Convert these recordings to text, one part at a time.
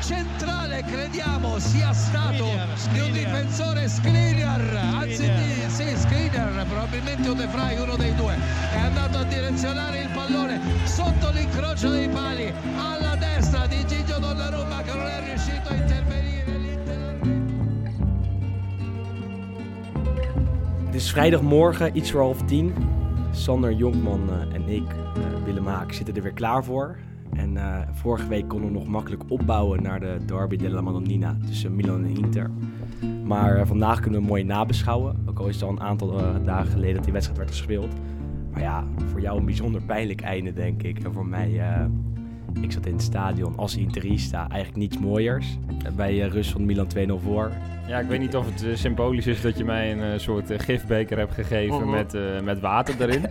centrale crediamo sia stato di un difensore Skriniar, anzi di, sì, Skriniar, probabilmente un De Vrij, uno dei due, è andato a direzionare il pallone sotto l'incrocio dei pali alla destra di Gigio Donnarumma che non è riuscito a intervenire. Het is vrijdagmorgen, iets voor half tien. Sander Jonkman uh, en ik, uh, Willem Haak, zitten er weer klaar voor. En uh, vorige week konden we nog makkelijk opbouwen naar de derby della Madonnina tussen Milan en Inter. Maar vandaag kunnen we mooi nabeschouwen. Ook al is het al een aantal dagen geleden dat die wedstrijd werd gespeeld. Maar ja, voor jou een bijzonder pijnlijk einde, denk ik. En voor mij ik zat in het stadion als interista, eigenlijk niets mooiers. Bij uh, van Milan 2-0 voor. Ja, ik weet niet of het uh, symbolisch is dat je mij een uh, soort gifbeker hebt gegeven uh -huh. met, met water erin. een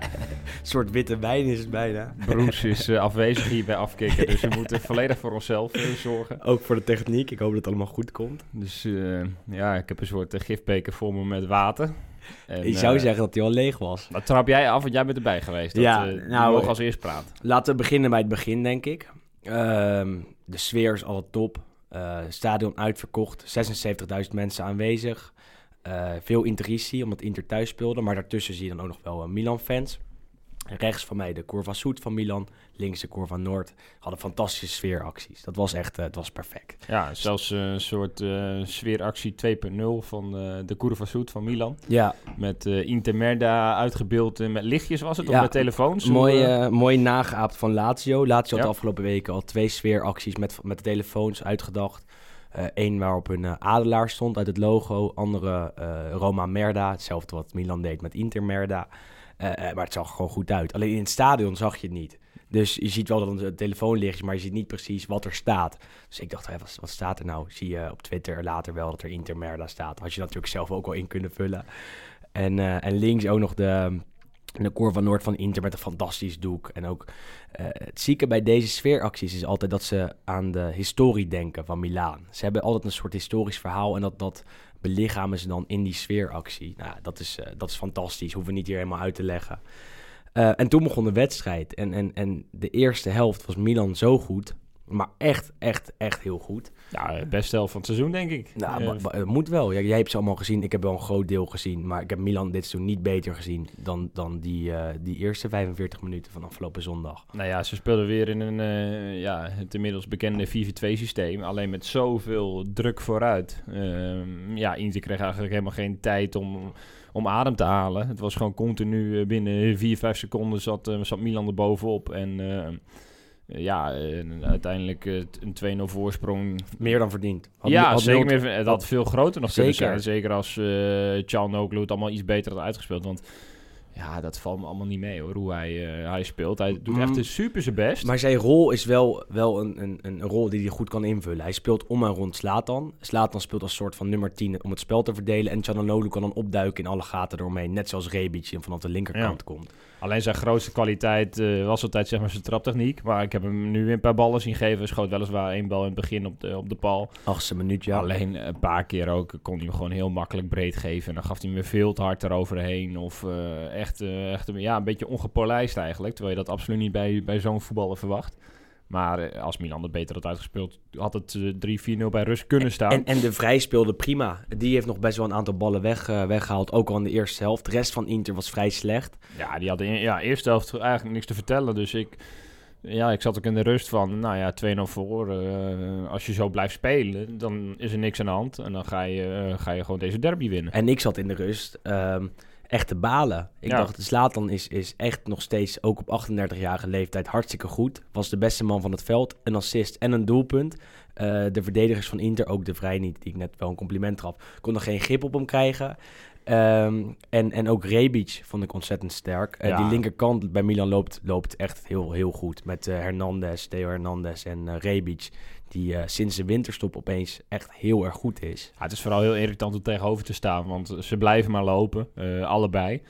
soort witte wijn is het bijna. Broes is afwezig hier bij Afkikken, dus we moeten volledig voor onszelf zorgen. Ook voor de techniek, ik hoop dat het allemaal goed komt. Dus ja, ik heb een soort gifbeker voor me met water. En, je zou zeggen dat hij al leeg was. Dat trap jij af, want jij bent erbij geweest. Dat, ja, uh, nou, mogen als eerst praten. Laten we beginnen bij het begin, denk ik. Uh, de sfeer is al top. Uh, stadion uitverkocht, 76.000 mensen aanwezig. Uh, veel interitie, omdat Inter thuis speelde. Maar daartussen zie je dan ook nog wel Milan-fans. Rechts van mij de Curva Soet van Milan. Links de Curva Noord. Hadden fantastische sfeeracties. Dat was echt, uh, het was perfect. Ja, zelfs uh, een soort uh, sfeeractie 2.0 van de Curva Soet van Milan. Ja. Met Intermerda uitgebeeld met lichtjes was het, ja. of met telefoons? Mooi, mooi nageaapt van Lazio. Lazio had de afgelopen weken al twee sfeeracties met, met de telefoons uitgedacht. Eén uh, waarop een adelaar stond uit het logo. Andere Roma Merda. Hetzelfde wat Milan deed met Inter Merda. Uh, maar het zag gewoon goed uit. Alleen in het stadion zag je het niet. Dus je ziet wel dat een telefoon ligt, maar je ziet niet precies wat er staat. Dus ik dacht, hey, wat, staat er nou? Zie je op Twitter later wel dat er Intermerda staat. Had je natuurlijk zelf ook al in kunnen vullen. En, uh, en links ook nog de, de Cor van Noord van Inter met een fantastisch doek. En ook het zieke bij deze sfeeracties is altijd dat ze aan de historie denken van Milaan. Ze hebben altijd een soort historisch verhaal en dat, dat belichamen ze dan in die sfeeractie. Nou, dat is, uh, dat is fantastisch. Hoeven we niet hier helemaal uit te leggen. Uh, en toen begon de wedstrijd. En, en, en de eerste helft was Milan zo goed. Maar echt, echt, echt heel goed. Ja, best helft van het seizoen, denk ik. Nou, uh, het moet wel. Ja, jij hebt ze allemaal gezien. Ik heb wel een groot deel gezien. Maar ik heb Milan dit seizoen niet beter gezien dan, dan die, uh, die eerste 45 minuten van afgelopen zondag. Nou ja, ze speelden weer in een, uh, ja, het inmiddels bekende 4-4-2 systeem. Alleen met zoveel druk vooruit. Ehm, ja, Inter kreeg eigenlijk helemaal geen tijd om om adem te halen. Het was gewoon continu binnen 4, 5 seconden zat, zat Milan er bovenop. En uh, ja, en uiteindelijk een 2-0 voorsprong. Meer dan verdiend. Had ja, had zeker. Meer, het had veel groter nog zeker. kunnen zijn. Zeker als uh, Çalhanoğlu het allemaal iets beter had uitgespeeld. Want ja, dat valt me allemaal niet mee hoor, hoe hij, uh, hij speelt. Hij doet echt mm. super zijn best. Maar zijn rol is wel, wel een, een, een rol die hij goed kan invullen. Hij speelt om en rond Slatan. Slatan speelt als soort van nummer 10 om het spel te verdelen. En Çalhanoğlu kan dan opduiken in alle gaten eromheen. Net zoals Rebic vanaf de linkerkant ja. komt. Alleen zijn grootste kwaliteit uh, was altijd zeg maar zijn traptechniek. Maar ik heb hem nu weer een paar ballen zien geven. Schoot weliswaar één bal in het begin op de, op de paal. Achtste minuut, ja. Alleen een paar keer ook kon hij hem gewoon heel makkelijk breed geven. En dan gaf hij weer veel te hard eroverheen. Of uh, echt, uh, echt ja, een beetje ongepolijst eigenlijk. Terwijl je dat absoluut niet bij, bij zo'n voetballer verwacht. Maar als Milan het beter had uitgespeeld, had het 3-4-0 bij rust kunnen staan. En, en de Vrij speelde prima. Die heeft nog best wel een aantal ballen weg, uh, weggehaald, ook al in de eerste helft. De rest van Inter was vrij slecht. Ja, die hadden in ja, eerste helft eigenlijk niks te vertellen. Dus ik, ja, ik zat ook in de rust van, nou ja, 2-0 voor. Uh, als je zo blijft spelen, dan is er niks aan de hand. En dan ga je, uh, ga je gewoon deze derby winnen. En ik zat in de rust... Um, echt te balen. Ik ja. dacht, de Slatan is, is echt nog steeds, ook op 38-jarige leeftijd, hartstikke goed. Was de beste man van het veld. Een assist en een doelpunt. Uh, de verdedigers van Inter, ook de Vrij niet, die ik net wel een compliment gaf, konden geen grip op hem krijgen. Um, en, en ook Rebic vond ik ontzettend sterk. Uh, ja. Die linkerkant bij Milan loopt, loopt echt heel, heel goed. Met uh, Hernandez, Theo Hernandez en Rebic. Die sinds de winterstop opeens echt heel erg goed is. Ja, het is vooral heel irritant om tegenover te staan. Want ze blijven maar lopen, allebei.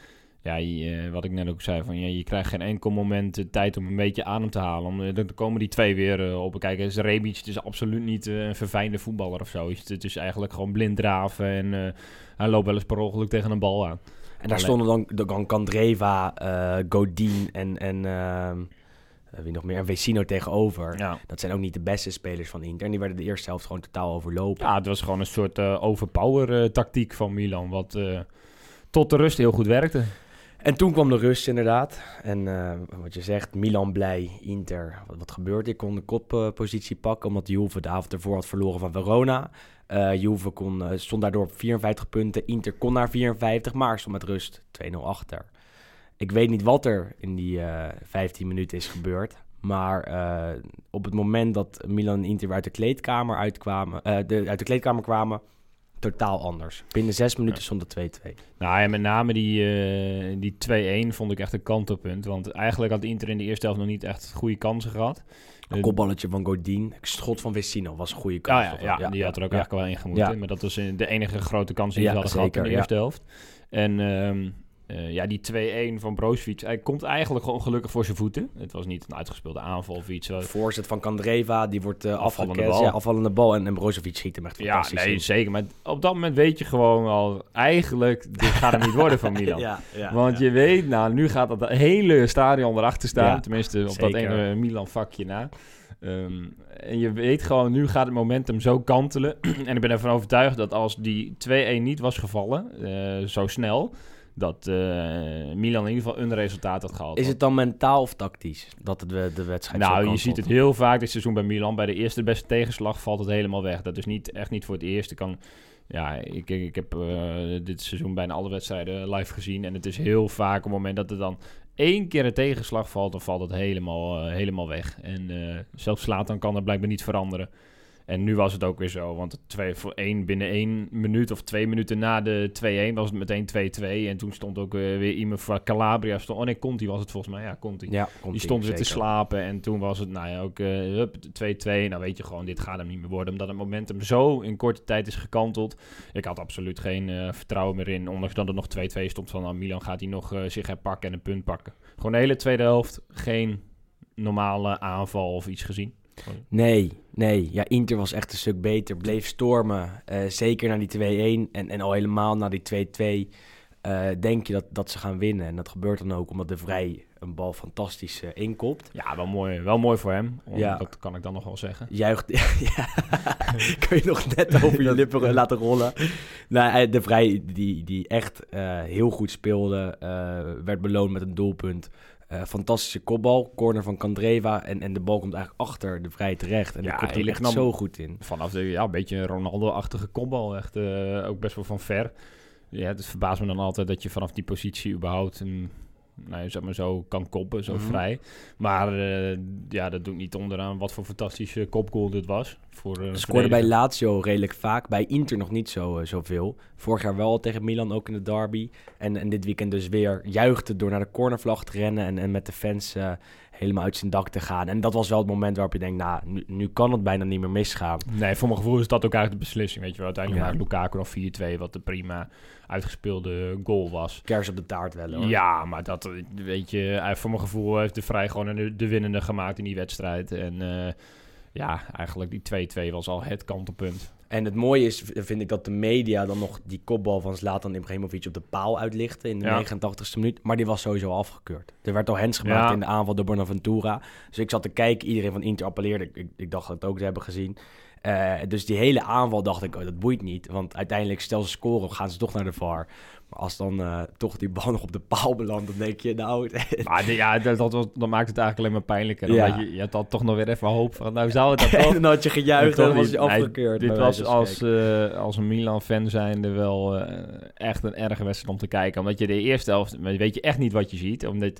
Ja, je, wat ik net ook zei, van, ja, je krijgt geen enkel moment de tijd om een beetje adem te halen. Om, dan komen die twee weer op. Kijk, is Rebic het is absoluut niet een verfijnde voetballer of zo. Het is eigenlijk gewoon blind draven en hij loopt wel eens per ongeluk tegen een bal aan. En daar stonden dan, dan Kandreva, uh, Godin en, en uh, wie nog meer? En Vecino tegenover. Ja. Dat zijn ook niet de beste spelers van Inter. En die werden de eerste helft gewoon totaal overlopen. ja, het was gewoon een soort eh, overpower eh, tactiek van Milan, wat eh, tot de rust heel goed werkte. En toen kwam de rust inderdaad. En eh, wat je zegt, Milan blij, Inter. Wat, wat gebeurt er? kon de koppositie pakken omdat Juve de avond ervoor had verloren van Verona. Eh Juve kon, eh, stond daardoor op 54 punten. Inter kon naar 54, maar stond met rust 2-0 achter. Ik weet niet wat er in die eh 15 minuten is gebeurd. Maar eh, op het moment dat Milan en Inter uit de kleedkamer uitkwamen, eh, de, uit de kleedkamer kwamen, totaal anders. Binnen zes minuten stond het 2-2. Nou ja, met name die, die 2-1 vond ik echt een kantelpunt. Want eigenlijk had Inter in de eerste helft nog niet echt goede kansen gehad. Een kopballetje van Godin. Schot van Vecino was een goede kans. Ja, die had er ook ja. eigenlijk wel in gemoeten. Maar dat was de enige grote kans die ze hadden gehad in de eerste helft. En ehm, eh, ja, die 2-1 van Brozovic, hij komt eigenlijk gewoon gelukkig voor zijn voeten. Het was niet een uitgespeelde aanval of iets. Voorzet van Kandreva, die wordt uh, Afvallende bal. Ja, afvallende bal. En, en Brozovic schiet hem echt Ja, fantastisch nee, in. zeker. Maar op dat moment weet je gewoon al, eigenlijk, dit gaat hem niet worden van Milan. Ja, ja, Want ja. je weet, nou, nu gaat dat hele stadion erachter staan. Ja, tenminste, op dat ene Milan-vakje na. Ehm, en je weet gewoon, nu gaat het momentum zo kantelen. en ik ben ervan overtuigd dat als die 2-1 niet was gevallen, eh, zo snel, dat eh, Milan in ieder geval een resultaat had gehad. Is het dan mentaal of tactisch dat het de, de wedstrijd nou, je ziet het heel vaak dit seizoen bij Milan. Bij de eerste beste tegenslag valt het helemaal weg. Dat is niet, echt niet voor het eerst. Ik kan... Ja, ik, ik, heb eh, dit seizoen bijna alle wedstrijden live gezien. En het is heel vaak op het moment dat er dan één keer een tegenslag valt, dan valt het helemaal, eh, helemaal weg. En eh zelfs Slatan kan dat blijkbaar niet veranderen. En nu was het ook weer zo, want twee, voor één, binnen één minuut of twee minuten na de 2-1 was het meteen 2-2. En toen stond ook eh, weer iemand van Calabria. Stond, oh nee, Conti was het volgens mij. Ja, Conti. Ja, Die stond weer te slapen en toen was het, nou ja, ook eh, hup, 2-2. Nou weet je gewoon, dit gaat hem niet meer worden. Omdat het momentum zo in korte tijd is gekanteld. Ik had absoluut geen eh, vertrouwen meer in. Ondanks dat er nog 2-2 stond van, nou, Milan gaat hij nog eh, zich herpakken en een punt pakken. Gewoon de hele tweede helft, geen normale aanval of iets gezien. Nee, nee. Ja, Inter was echt een stuk beter. Bleef stormen. eh, zeker naar die 2-1 en, en al helemaal naar die 2-2. eh, denk je dat, dat ze gaan winnen. En dat gebeurt dan ook omdat de Vrij een bal fantastisch eh, inkopt. Ja, wel mooi, wel mooi voor hem. Ja. Dat kan ik dan nog wel zeggen. Juicht. ja. Kun je nog net over je lippen laten rollen. Nou, de Vrij die, die echt heel goed speelde. werd beloond met een doelpunt. Eh, fantastische kopbal. Corner van Kandreva. En, en de bal komt eigenlijk achter de Vrij terecht. En Ja, komt er echt knap. zo goed in. Vanaf de, ja, een beetje een Ronaldo-achtige kopbal. Echt eh, ook best wel van ver. Ja, het verbaast me dan altijd dat je vanaf die positie überhaupt een, nou, zeg maar zo kan koppen, zo Mhm. vrij. Maar eh, ja, dat doet niet onderaan wat voor fantastische kopgoal dit was. Voor, eh, Scoorde bij. Lazio redelijk vaak. Bij Inter nog niet zo, eh, zoveel. Vorig jaar wel tegen Milan, ook in de derby. En, en dit weekend dus weer juichte door naar de cornervlag te rennen... en, en met de fans helemaal uit zijn dak te gaan. En dat was wel het moment waarop je denkt... nou, nu, nu kan het bijna niet meer misgaan. Nee, voor mijn gevoel is dat ook eigenlijk de beslissing. Weet je wel, uiteindelijk Ja. maakt Lukaku nog 4-2, wat de prima uitgespeelde goal was. Kers op de taart wel, hoor. Ja, maar dat, eh, weet je, hij- voor mijn gevoel heeft de Vrij gewoon de, de winnende gemaakt in die wedstrijd. En eh, ja, eigenlijk die 2-2 was al het kantelpunt. En het mooie is, vind ik, dat de media dan nog die kopbal van Zlatan Ibrahimovic op de paal uitlichten in de Ja. 89ste minuut. Maar die was sowieso afgekeurd. Er werd al hens gemaakt Ja. in de aanval door Bonaventura. Dus ik zat te kijken, iedereen van Inter appelleerde. Ik, ik, ik dacht dat het ook te hebben gezien. Eh, dus die hele aanval dacht ik, oh, dat boeit niet. Want uiteindelijk, stel ze scoren, gaan ze toch naar de VAR. Maar als dan eh, toch die bal nog op de paal belandt, dan denk je, nou... Maar de- ja, dat, dat, was- maakt het eigenlijk alleen maar pijnlijker. Ja. Je, je had dan toch nog weer even hoop van, nou zou het dat en toch... dan had je gejuicht en dan was je Nee, afgekeurd. dit bij was als, eh, als een Milan-fan zijnde wel echt een erge wedstrijd om te kijken. Omdat je de eerste helft, weet je echt niet wat je ziet. Omdat,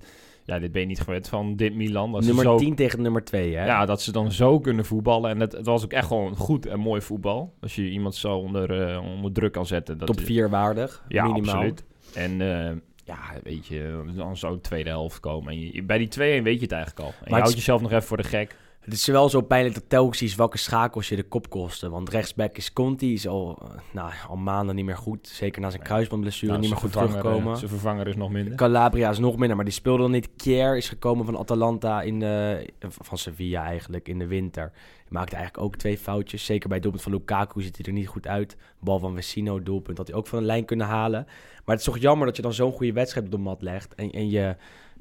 ja, dit ben je niet gewend van dit Milan. Dat ze nummer zo, 10 tegen nummer 2, hè? Ja, dat ze dan zo kunnen voetballen. En het, het was ook echt gewoon goed en mooi voetbal. Als je iemand zo onder, eh, onder druk kan zetten. Dat Top is- 4 waardig, Ja, minimaal. absoluut. En eh, ja, weet je, dan zou de tweede helft komen. En je, bij die 2-1 weet je het eigenlijk al. En je houdt jezelf nog even voor de gek. Het is wel zo pijnlijk dat telkens welke schakels je de kop kosten. Want rechtsback is Conti, is al, eh, nou, al maanden niet meer goed. Zeker na zijn kruisbandblessure Nou, niet meer goed eh, Zijn vervanger is nog minder. Calabria is nog minder, maar die speelde dan niet. Kier is gekomen van Atalanta in de, van Sevilla eigenlijk in de winter. Hij maakte eigenlijk ook twee foutjes. Zeker bij het doelpunt van Lukaku ziet hij er niet goed uit. Bal van Vecino, doelpunt, had hij ook van de lijn kunnen halen. Maar het is toch jammer dat je dan zo'n goede wedstrijd op de mat legt. En, en je,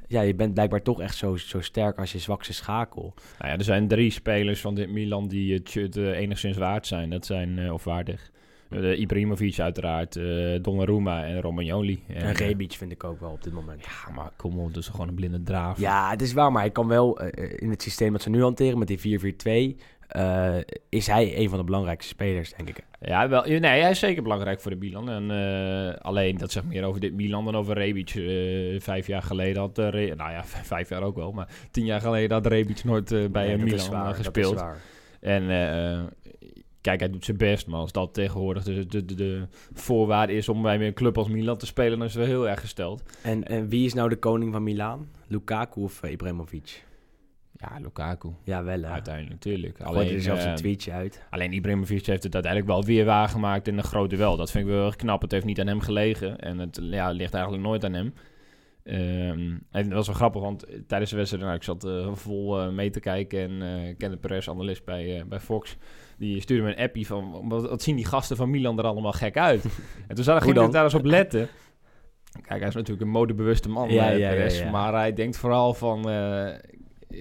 ja, je bent blijkbaar toch echt zo, zo sterk als je zwakste schakel. Nou ja, er zijn drie spelers van dit Milan die het shirt eh, enigszins waard zijn. Dat zijn, eh, of waardig. Uh, Ibrahimovic uiteraard, Donnarumma en Romagnoli. En, en Rebic vind ik ook wel op dit moment. Ja, maar kom op, dus gewoon een blinde draaf. Ja, het is waar, maar hij kan wel in het systeem dat ze nu hanteren met die 4-4-2... Uh, is hij een van de belangrijkste spelers, denk ik. Ja, wel, nee, hij is zeker belangrijk voor de Milan. En, uh, alleen, dat zegt meer over dit Milan dan over Rebic. Uh, vijf jaar geleden had... nou ja, vijf jaar ook wel. Maar tien jaar geleden had Rebic nooit bij nee, Milan waar, gespeeld. En kijk, hij doet zijn best. Maar als dat tegenwoordig de, de, de, de voorwaarde is om bij een club als Milan te spelen... dan is het wel heel erg gesteld. En, en wie is nou de koning van Milaan? Lukaku of Ibrahimovic? Ja, Lukaku. Ja, wel hè. Uiteindelijk, natuurlijk. Alleen er zelfs een tweetje uit. Alleen Ibrahimovic heeft het uiteindelijk wel weer waargemaakt in een grote wel. Dat vind ik wel erg knap. Het heeft niet aan hem gelegen. En het ja, ligt eigenlijk nooit aan hem. Um, en dat was wel grappig, want tijdens de wedstrijd... Nou, ik zat uh, vol uh, mee te kijken. En uh, Kenneth Perez, analist bij, bij Fox... Die stuurde me een appie van... Wat, wat zien die gasten van Milan er allemaal gek uit? en toen zag, ik daar eens op letten... Kijk, hij is natuurlijk een modebewuste man, ja, ja, ja, maar hij denkt vooral van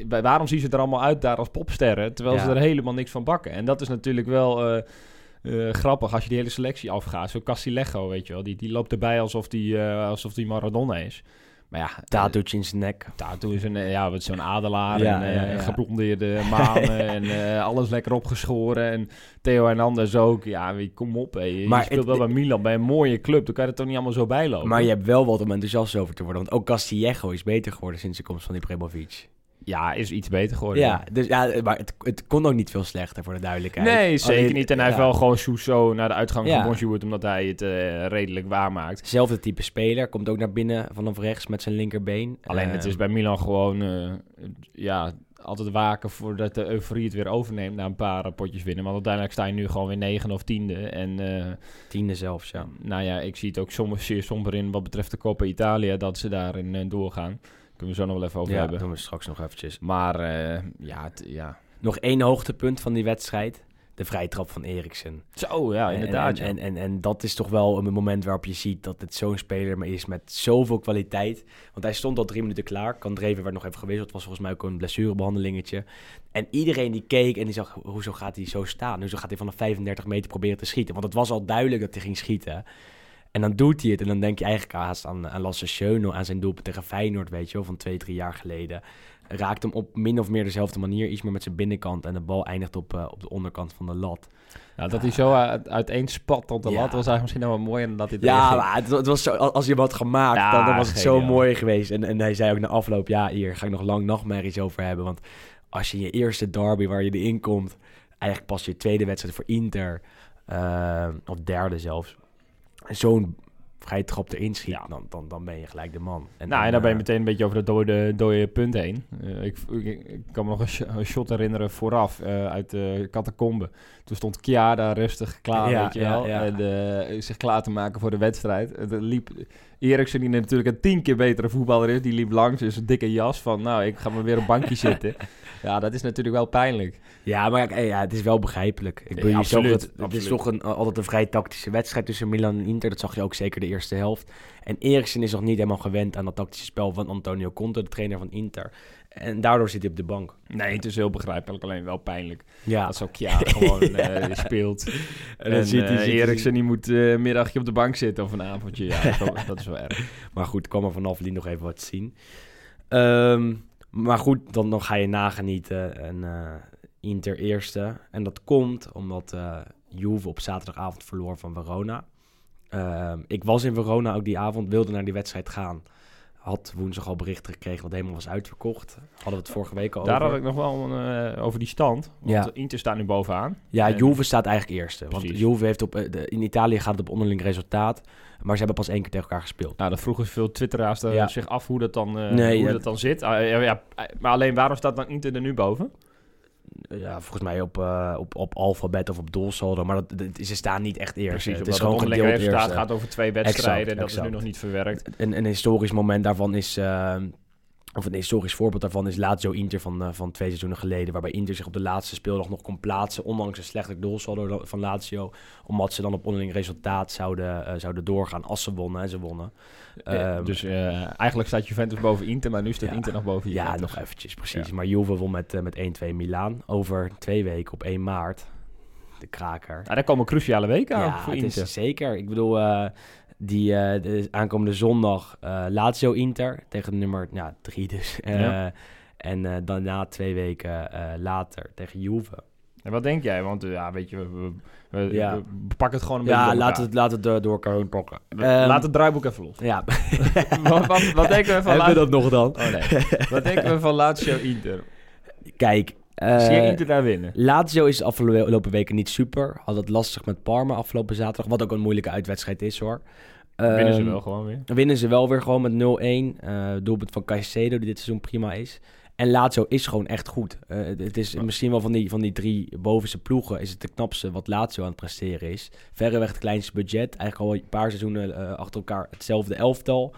waarom zien ze er allemaal uit daar als popsterren, terwijl ze er helemaal niks van bakken? En dat is natuurlijk wel uh, uh, grappig als je die hele selectie afgaat. Zo Castillejo, weet je wel, die, die loopt erbij alsof die, uh, alsof die Maradona is. Maar ja, Tatoetje in zijn nek. Tattoo is een, ja, wat zo'n adelaar ja, en ja, ja. geblondeerde manen en alles lekker opgeschoren. En Theo Hernandez ook. Ja, kom op. Hé. Je maar speelt het, wel bij Milan, bij een mooie club. Dan kan je er toch niet allemaal zo bij lopen. Maar je hebt wel wat om enthousiast over te worden. Want ook Castillejo is beter geworden sinds de komst van die Ibrahimovic. Ja, is iets beter geworden. Ja, dus ja, maar het, het kon ook niet veel slechter voor de duidelijkheid. Nee, zeker niet. En hij heeft wel gewoon Sousso naar de uitgang van Bonjour, omdat hij het uh, redelijk waarmaakt. Zelfde type speler, komt ook naar binnen vanaf rechts met zijn linkerbeen. Alleen het is bij Milan gewoon, uh, ja, altijd waken voordat de euforie het weer overneemt na een paar potjes winnen. Maar uiteindelijk sta je nu gewoon weer negen of tiende. En, uh, tiende zelfs, ja. Nou ja, ik zie het ook soms zeer somber in wat betreft de Coppa Italia, dat ze daarin doorgaan. Kunnen we zo nog wel even over ja, hebben. doen we straks nog eventjes. Maar uh, ja, ja. Nog één hoogtepunt van die wedstrijd. De vrije trap van Eriksen. Zo, ja, inderdaad. En, en, en, en, dat is toch wel een moment waarop je ziet dat het zo'n speler is met zoveel kwaliteit. Want hij stond al drie minuten klaar. Kandreven werd nog even gewisseld. Was volgens mij ook een blessurebehandelingetje. En iedereen die keek en die zag, hoezo gaat hij zo staan? Hoezo gaat hij vanaf 35 meter proberen te schieten? Want het was al duidelijk dat hij ging schieten. En dan doet hij het. En dan denk je eigenlijk haast aan, aan Lasse Schöne, aan zijn doelpunt tegen Feyenoord, weet je wel, van twee, drie jaar geleden. Raakt hem op min of meer dezelfde manier, iets meer met zijn binnenkant. En de bal eindigt op, uh, op de onderkant van de lat. Ja, dat hij zo uit, uiteen spat op de lat was eigenlijk misschien wel mooi. En dat hij ja, maar het, het, was zo, als je wat gemaakt, ja, dan, dan, was het zo mooi geweest. En, en hij zei ook na afloop, ja, hier ga ik nog lang nachtmerries over hebben. Want als je je eerste derby waar je erin komt, eigenlijk pas je tweede wedstrijd voor Inter, uh, of derde zelfs, zo'n vrije trap erin schiet, ja. dan, dan, dan ben je gelijk de man. En nou, en dan ben je eh, meteen een beetje over dat dode, dode punt heen. Uh, ik, ik, kan me nog een, shot herinneren vooraf uh, uit de catacombe. Toen stond Kia daar rustig klaar, ja, weet je wel. Ja, en zich klaar te maken voor de wedstrijd. Het liep Eriksen, die natuurlijk een tien keer betere voetballer is, die liep langs in zijn dikke jas van, nou, ik ga maar weer op bankje zitten. Ja, dat is natuurlijk wel pijnlijk. Ja, maar ja, het is wel begrijpelijk. Ik bedoel, ja, absoluut, het, het is toch een, altijd een vrij tactische wedstrijd tussen Milan en Inter. Dat zag je ook zeker de eerste helft. En Eriksen is nog niet helemaal gewend aan dat tactische spel van Antonio Conte, de trainer van Inter. En daardoor zit hij op de bank. Nee, het is heel begrijpelijk, alleen wel pijnlijk. Ja. Dat ook ja gewoon uh, speelt. En, dan ziet hij uh, Eriksen, die moet uh, middagje op de bank zitten of een avondje. Ja, dat, is wel, dat is wel erg. Maar goed, kom er vanaf die nog even wat zien. Um, maar goed, dan, dan ga je nagenieten en Inter eerste. En dat komt omdat Juve op zaterdagavond verloor van Verona. Uh, ik was in Verona ook die avond, wilde naar die wedstrijd gaan. Had woensdag al berichten gekregen dat helemaal was uitverkocht. Hadden we het vorige week al Daar over. had ik nog wel een, over die stand. Want ja. Inter staat nu bovenaan. Ja, en... Juve staat eigenlijk eerste. Precies. Want Juve heeft op, de, in Italië gaat het op onderling resultaat. Maar ze hebben pas één keer tegen elkaar gespeeld. Nou, dan vroegen veel twitteraars ja. zich af hoe dat dan, uh, nee, hoe ja. dat dan zit. Uh, ja, maar alleen waarom staat dan Inter er nu boven? Ja, volgens mij op, uh, op, op alfabet of op doelsaldo. Maar dat, dat, ze staan niet echt eerst. Precies, het is gewoon een resultaat gaat over twee wedstrijden. Exact, en dat exact. is nu nog niet verwerkt. Een, een historisch moment daarvan is of een historisch voorbeeld daarvan is Lazio Inter van, uh, van twee seizoenen geleden. Waarbij Inter zich op de laatste speeldag nog kon plaatsen. Ondanks een slechte doelsaldo van Lazio. Omdat ze dan op onderling resultaat zouden, uh, zouden doorgaan als ze wonnen. En ze wonnen. Um, dus uh, eigenlijk staat Juventus boven Inter. Maar nu staat ja, Inter nog boven Juventus. Ja, nog eventjes, precies. Ja. Maar Juve won met, met 1-2 Milaan. Over twee weken op 1 maart. De kraker. Ja, daar komen cruciale weken aan ja, voor het Inter. Is zeker. Ik bedoel die uh, de aankomende zondag uh, Lazio Inter tegen de nummer ja, drie dus. Ja. En daarna twee weken later tegen Juve. En wat denk jij? Want ja, weet je, we, we, Ja. we pakken het gewoon een Ja, beetje laat het, laat het door, elkaar heen pakken. Laat het draaiboek even los. Ja. wat, wat, wat denken we van Hebben we Lazio? dat nog dan? Oh nee. wat denken we van Lazio Inter? Kijk. Zie je eh, Inter daar winnen? Lazio is de afgelopen weken niet super. Had het lastig met Parma afgelopen zaterdag. Wat ook een moeilijke uitwedstrijd is hoor. Winnen ze Ehm, wel gewoon weer. Winnen ze wel weer gewoon met 0-1. eh doelpunt van Caicedo, die dit seizoen prima is. En Lazio is gewoon echt goed. Eh, het is misschien wel van die, van die drie bovenste ploegen... is het de knapste wat Lazio aan het presteren is. Verreweg het kleinste budget. Eigenlijk al een paar seizoenen achter elkaar hetzelfde elftal.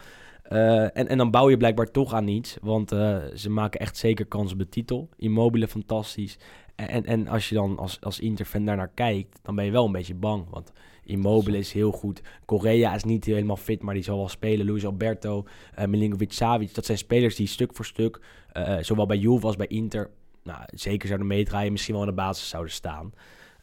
Eh, en, en dan bouw je blijkbaar toch aan iets. Want eh, ze maken echt zeker kans op de titel. Immobile fantastisch. En, en, als je dan als, als Inter-fan daarnaar kijkt... dan ben je wel een beetje bang. Want Immobile is heel goed. Correa is niet helemaal fit, maar die zal wel spelen. Luis Alberto, eh Milinkovic-Savic. Dat zijn spelers die stuk voor stuk... zowel bij Juve als bij Inter... Nou, zeker zouden meedraaien. Misschien wel in de basis zouden staan.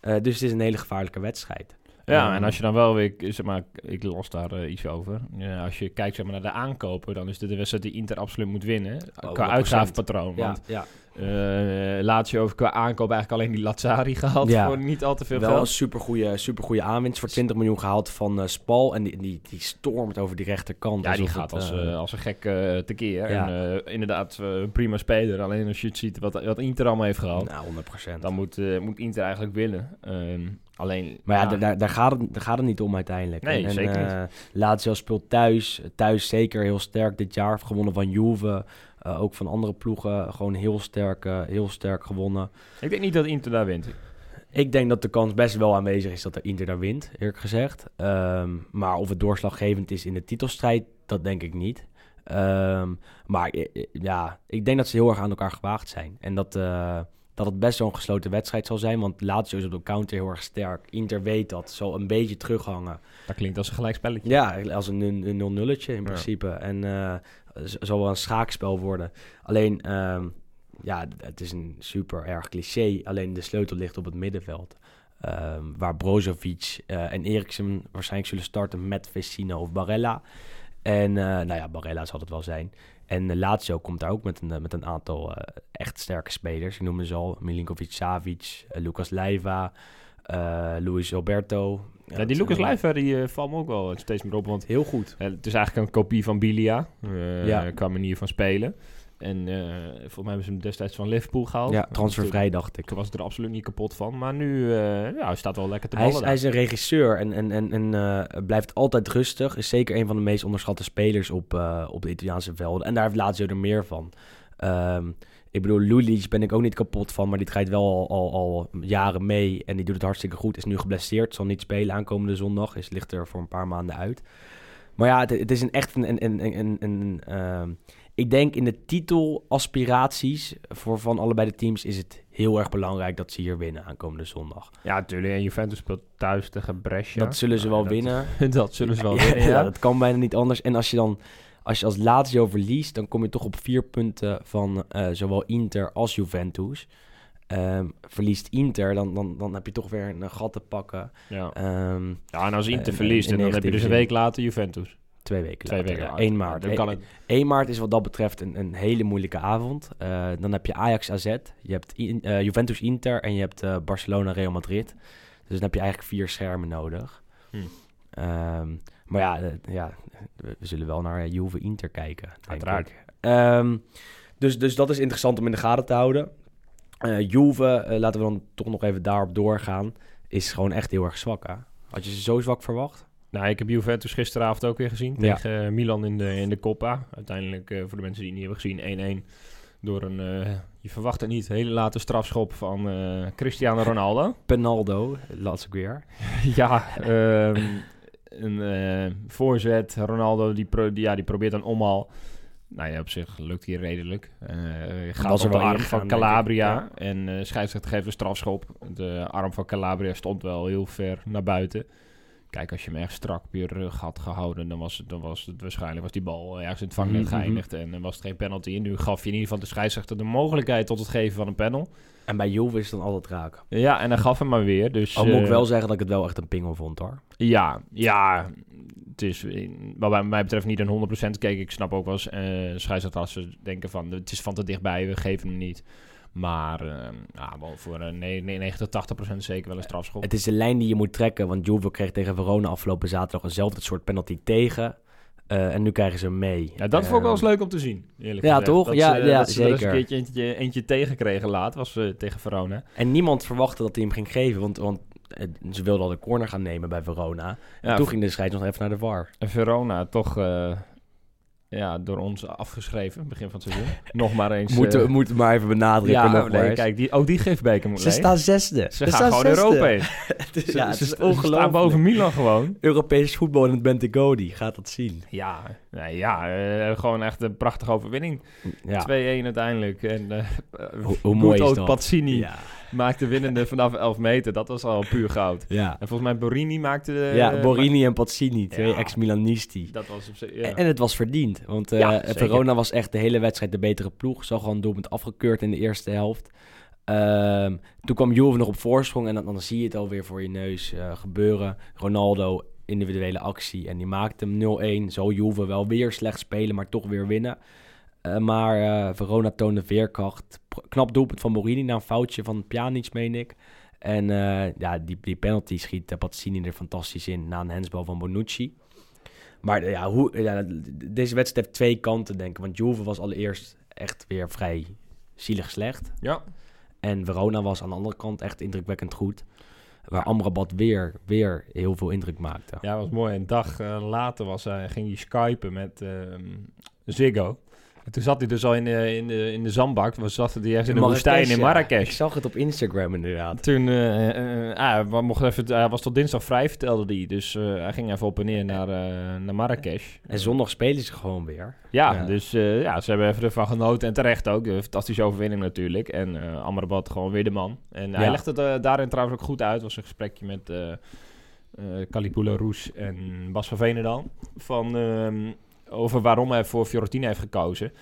Dus het is een hele gevaarlijke wedstrijd. Ja, Ehm, en als je dan wel weer, zeg maar, ik las daar eh, iets over. Ja, als je kijkt zeg maar, naar de aankopen, dan is dit de wedstrijd die Inter absoluut moet winnen. qua 100%. uitgavenpatroon. Ja, Want ja. Eh laat je over qua aankoop eigenlijk alleen die Lazzari gehaald Ja. voor niet al te veel Wel een geld. supergoeie, supergoeie aanwinst voor 20 miljoen gehaald van eh, Spal. En die, die, die stormt over die rechterkant. Ja, die gaat het, als, eh, eh, als een gek eh, tekeer. Ja. En eh, inderdaad, eh, een prima speler. Alleen als je het ziet wat, wat Inter allemaal heeft gehaald, nou, 100%. dan moet, eh, moet Inter eigenlijk winnen. Ehm, alleen, Maar ja, Daar, daar, gaat het, daar gaat het niet om uiteindelijk. Nee, en, zeker niet. eh, Lazio speelt thuis. Thuis zeker heel sterk dit jaar. Gewonnen van Juve. Eh, ook van andere ploegen. Gewoon heel sterk, eh, heel sterk gewonnen. ik denk niet dat Inter daar wint. Ik denk dat de kans best wel aanwezig is dat de Inter daar wint, eerlijk gezegd. Ehm, maar of het doorslaggevend is in de titelstrijd, dat denk ik niet. Ehm, maar eh, eh, ja, ik denk dat ze heel erg aan elkaar gewaagd zijn. En dat, eh, dat het best wel een gesloten wedstrijd zal zijn. Want Lazio is op de counter heel erg sterk. Inter weet dat, zal een beetje terughangen. Dat klinkt als een gelijkspelletje. Ja, als een, een, een 0-nulletje in Ja. principe. En eh, z- zal wel een schaakspel worden. Alleen, ehm, ja, het is een super erg cliché. Alleen de sleutel ligt op het middenveld. Ehm, waar Brozovic eh, en Eriksen waarschijnlijk zullen starten met Vecino of Barella. En eh, nou ja, Barella zal het wel zijn. En eh, Lazio komt daar ook met een, met een aantal echt sterke spelers. Ik noemde ze al. Milinkovic-Savic, eh, Lucas Leiva, Luis Alberto. Ja, die Lucas Leiva, die valt me ook wel steeds meer op. Want Heel goed. het is eigenlijk een kopie van Bilia. Ja. Qua manier van spelen. En eh, volgens mij hebben ze hem destijds van Liverpool gehaald. Ja, transfervrij dacht ik. Toen was er absoluut niet kapot van. Maar nu, eh, ja, hij staat wel lekker te Hij ballen is, hij is een regisseur en, en, en, en eh, blijft altijd rustig. Is zeker een van de meest onderschatte spelers op, op de Italiaanse velden. En daar heeft Lazio er meer van. Ehm, ik bedoel, Lulic ben ik ook niet kapot van, maar die draait wel al, al, al jaren mee. En die doet het hartstikke goed. Is nu geblesseerd, zal niet spelen aankomende zondag. Is, ligt er voor een paar maanden uit. Maar ja, het, het is een echt een... een, een, een, een, ehm, ik denk in de titelaspiraties voor van allebei de teams is het heel erg belangrijk dat ze hier winnen aankomende zondag. Ja, natuurlijk. En Juventus speelt thuis tegen Brescia. Dat zullen ze wel winnen. Dat, dat zullen ze wel winnen, ja. ja, dat kan bijna niet anders. En als je dan als je als Lazio verliest, dan kom je toch op vier punten van eh, zowel Inter als Juventus. Ehm, verliest Inter, dan, dan, dan heb je toch weer een gat te pakken. Ja. Ehm, ja, en als Inter Eh, verliest, en dan heb je dus een week later Juventus. Twee weken Twee later, weken ja, later. 1 maart. Dan kan het... 1 maart is wat dat betreft een, een hele moeilijke avond. Eh, dan heb je Ajax AZ, je hebt in- eh, Juventus Inter en je hebt eh, Barcelona Real Madrid. Dus dan heb je eigenlijk vier schermen nodig. Hm. Ehm, maar ja, ja, we, zullen wel naar Juve Inter kijken. Uiteraard. Ehm, dus, dus dat is interessant om in de gaten te houden. Juve, laten we dan toch nog even daarop doorgaan, is gewoon echt heel erg zwak. Hè? Had je ze zo zwak verwacht? Nou, ik heb Juventus gisteravond ook weer gezien Ja. tegen eh, Milan in de, in de Coppa. Uiteindelijk, eh, voor de mensen die het niet hebben gezien, 1-1. Door een, eh, je verwacht het niet, hele late strafschop van eh, Cristiano Ronaldo. Penaldo, ik weer. ja, ehm, een voorzet. Ronaldo die, pro- die, ja, die probeert dan omhaal. Nou ja, op zich lukt hij redelijk. Uh, gaat was op de arm van. Calabria. Ja. En scheidsrechter geeft een strafschop. De arm van Calabria stond wel heel ver naar buiten. Kijk, als je hem echt strak op je rug had gehouden, dan was het, dan was het waarschijnlijk was die bal ergens in het vangnet Mhm, geëindigd. En dan was het geen penalty. En nu gaf je in ieder geval de scheidsrechter de mogelijkheid tot het geven van een panel. En bij Juve is het dan altijd raak. Ja, en hij gaf hem maar weer. Dus, Al moet ik eh, wel zeggen dat ik het wel echt een pingel vond hoor. Ja, ja. Het is, wat mij betreft, niet een 100% keek. Ik snap ook wel eens, eh scheidsrechters als ze denken van, het is van te dichtbij, we geven hem niet. Maar eh, ja, wel voor nee, 90, 80% zeker wel een strafschop. Het is de lijn die je moet trekken, want Juve kreeg tegen Verona afgelopen zaterdag eenzelfde soort penalty tegen. Eh, en nu krijgen ze hem mee. Ja, dat vond ik wel eens Ehm, leuk om te zien, eerlijk Ja, gezegd. toch? Dat Ja, ze, ja, dat ze eens zeker. een keertje eentje, eentje tegenkregen laat, was eh, tegen Verona. En niemand verwachtte dat hij hem ging geven, want, want eh, ze wilden al de corner gaan nemen bij Verona. En Ja, toen ging de scheidsrechter nog even naar de VAR. Verona toch eh, ja, door ons afgeschreven, begin van het seizoen. Nog maar eens. Moet, eh, moeten maar even benadrukken. ja, nog nee, maar eens. kijk, die, ook die gifbeker moet ze staan zesde. Ze gaan gewoon Europa in. Het is, Ze, ja, het ze, is ze staan boven Milan gewoon. Europees voetbal in het Bentegodi, gaat dat zien. Ja, nee, ja eh, gewoon echt een prachtige overwinning. 2-1 Ja. uiteindelijk. En uh, Hoe- hoe mooi is dat? Pazzini Ja. Maakte winnende vanaf 11 meter. Dat was al puur goud. Ja. En volgens mij Borini maakte... de- ja, Borini en Pazzini, twee ja. ex-Milanisti. Dat was op zich... Ja. En, en het was verdiend, want eh, zeker. Verona was echt de hele wedstrijd de betere ploeg. Zag gewoon doelpunt afgekeurd in de eerste helft. Ehm, toen kwam Juve nog op voorsprong en dan, dan zie je het alweer voor je neus eh, gebeuren. Ronaldo, individuele actie en die maakte hem 0-1. Zo Juve wel weer slecht spelen, maar toch weer winnen. Eh, maar eh, Verona toonde veerkracht. Knap doelpunt van Morini na een foutje van Pjanic, meen ik. En eh, ja, die, die penalty schiet uh, Pazzini er fantastisch in na een hensbal van Bonucci. Maar ja, hoe, ja, deze wedstrijd heeft twee kanten, denk ik. Want Juve was allereerst echt weer vrij zielig slecht. ja. En Verona was aan de andere kant echt indrukwekkend goed. Waar Amrabat weer, weer heel veel indruk maakte. ja, was mooi. Een dag later was, hij ging hij skypen met ehm, Ziggo. En toen zat hij dus al in de, in de, in de zandbak. Was zat hij ergens in de woestijn in ja. Ik Marrakesh. zag het op Instagram inderdaad. Toen, eh, eh, ah, we mochten even, hij was tot dinsdag vrij, vertelde hij. Dus eh, hij ging even op en neer naar, eh, naar Marrakesh. En zondag spelen ze gewoon weer. Ja, Ja. dus eh, ja, ze hebben even ervan genoten. En terecht ook. Een fantastische overwinning natuurlijk. En eh Amrabat gewoon weer de man. En hij Ja. legde het eh, daarin trouwens ook goed uit. Was een gesprekje met eh eh Calipula Roes en Bas van Venendal. Van, ehm, over waarom hij voor Fiorentina heeft gekozen.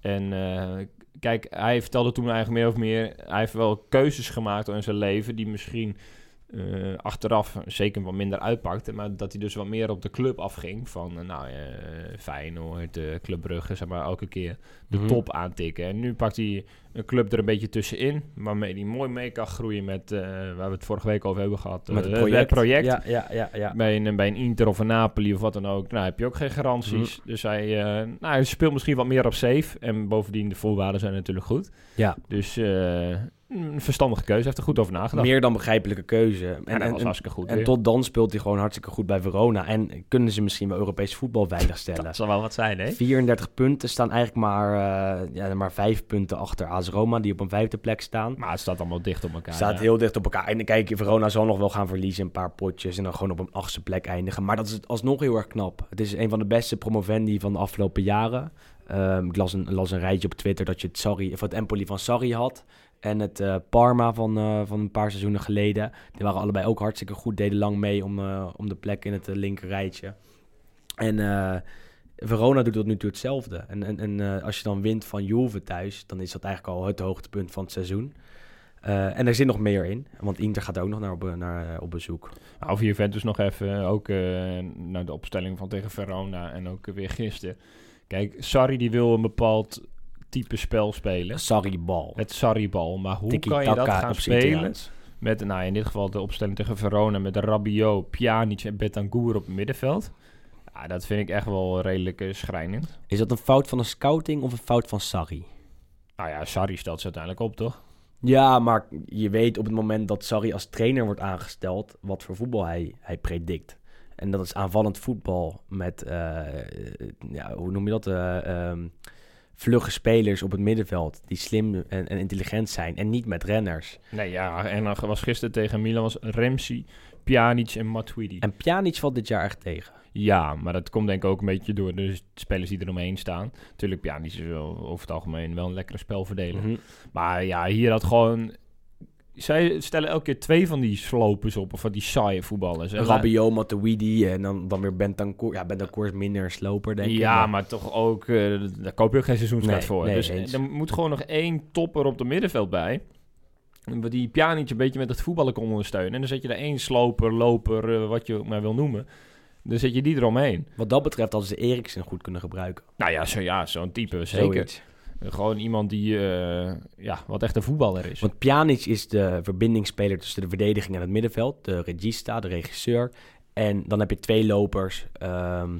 En eh, kijk, hij vertelde toen eigenlijk meer of meer... Hij heeft wel keuzes gemaakt in zijn leven die misschien... eh, achteraf zeker wat minder uitpakte, maar dat hij dus wat meer op de club afging. Van, eh, nou, eh Feyenoord, uh, Club Brugge, zeg maar, elke keer de Mhm. top aantikken. En nu pakt hij een club er een beetje tussenin, waarmee hij mooi mee kan groeien met, eh, waar we het vorige week over hebben gehad, Met het eh, project. project. Ja, ja, ja. ja. Bij, een, bij een Inter of een Napoli of wat dan ook, nou heb je ook geen garanties. Mhm. Dus hij, eh, nou, hij speelt misschien wat meer op safe. En bovendien, de voorwaarden zijn natuurlijk goed. ja. Dus een verstandige keuze, hij heeft er goed over nagedacht. Meer dan begrijpelijke keuze. En, en, was hartstikke goed en weer. tot dan speelt hij gewoon hartstikke goed bij Verona. En kunnen ze misschien wel Europees voetbal veilig stellen. Dat zal wel wat zijn, hè? 34 punten staan eigenlijk maar, ja, maar vijf punten achter AS Roma, die op een vijfde plek staan. Maar het staat allemaal dicht op elkaar. staat ja. heel dicht op elkaar. En kijk, Verona zal nog wel gaan verliezen, een paar potjes en dan gewoon op een achtste plek eindigen. Maar dat is alsnog heel erg knap. Het is een van de beste promovendi van de afgelopen jaren. Ehm, ik las een, las een rijtje op Twitter dat je het, Sarri, of het Empoli van Sarri had. En het eh, Parma van, eh, van een paar seizoenen geleden. Die waren allebei ook hartstikke goed. Deden lang mee om, eh, om de plek in het linker rijtje. En Verona doet tot nu toe hetzelfde. En, en, en eh, als je dan wint van Juve thuis, dan is dat eigenlijk al het hoogtepunt van het seizoen. Eh, en er zit nog meer in, want Inter gaat ook nog naar op, naar, eh, op bezoek. Nou, over Juventus nog even, ook naar de opstelling van tegen Verona en ook weer gisteren. Kijk, Sarri die wil een bepaald type spel spelen. Sorry, bal. Het Sarri-bal. Maar hoe kan je dat gaan spelen? Met, nou, in dit geval de opstelling tegen Verona met Rabiot, Pjanic en Betancourt op het middenveld. Ja, dat vind ik echt wel redelijk eh, schrijnend. Is dat een fout van de scouting of een fout van Sarri? Nou ja, Sarri stelt ze uiteindelijk op, toch? Ja, maar je weet op het moment dat Sarri als trainer wordt aangesteld, wat voor voetbal hij, hij predict. En dat is aanvallend voetbal met, eh, ja, hoe noem je dat, ehm, vlugge spelers op het middenveld die slim en, en intelligent zijn en niet met renners. Nee, ja, en dan was gisteren tegen Milan was Remsi, Pjanic en Matuidi. En Pjanic valt dit jaar echt tegen. Ja, maar dat komt denk ik ook een beetje door de spelers die er omheen staan. Natuurlijk, Pjanic is wel, over het algemeen wel een lekkere spelverdeler. Mhm. Maar ja, hier had gewoon... Zij stellen elke keer twee van die slopers op, of van die saaie voetballers. Rabiot, Matuidi en dan, dan weer Bentancur. Ja, Bentancur is minder een sloper, denk ik. Ja, maar toch ook, eh, daar koop je ook geen seizoenskaart Nee, voor. nee, dus eens. er moet gewoon nog één topper op de middenveld bij. Die Pjanic een beetje met het voetballen kon ondersteunen. En dan zet je er één sloper, loper, eh, wat je maar wil noemen. Dan zet je die eromheen. Wat dat betreft hadden ze Eriksen goed kunnen gebruiken. Nou ja, zo, ja zo'n type, zeker. Zoiets. Gewoon iemand die, eh, ja, wat echt een voetballer is. Want Pjanic is de verbindingsspeler tussen de verdediging en het middenveld. De regista, de regisseur. En dan heb je twee lopers. ehm,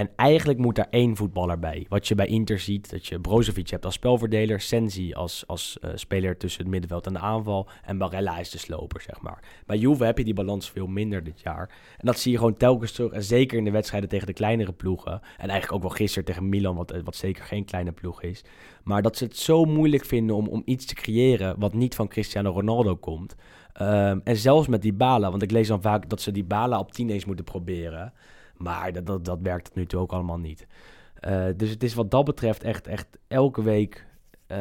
en eigenlijk moet daar één voetballer bij. Wat je bij Inter ziet, dat je Brozovic hebt als spelverdeler. Sensi als, als eh, speler tussen het middenveld en de aanval. En Barella is de sloper, zeg maar. Bij Juve heb je die balans veel minder dit jaar. En dat zie je gewoon telkens terug. En zeker in de wedstrijden tegen de kleinere ploegen. En eigenlijk ook wel gisteren tegen Milan, wat, wat zeker geen kleine ploeg is. Maar dat ze het zo moeilijk vinden om, om iets te creëren wat niet van Cristiano Ronaldo komt. Ehm, en zelfs met Dybala, want ik lees dan vaak dat ze Dybala op 10 eens moeten proberen. Maar dat, dat, dat werkt tot nu toe ook allemaal niet. Eh, dus het is wat dat betreft echt, echt elke week eh,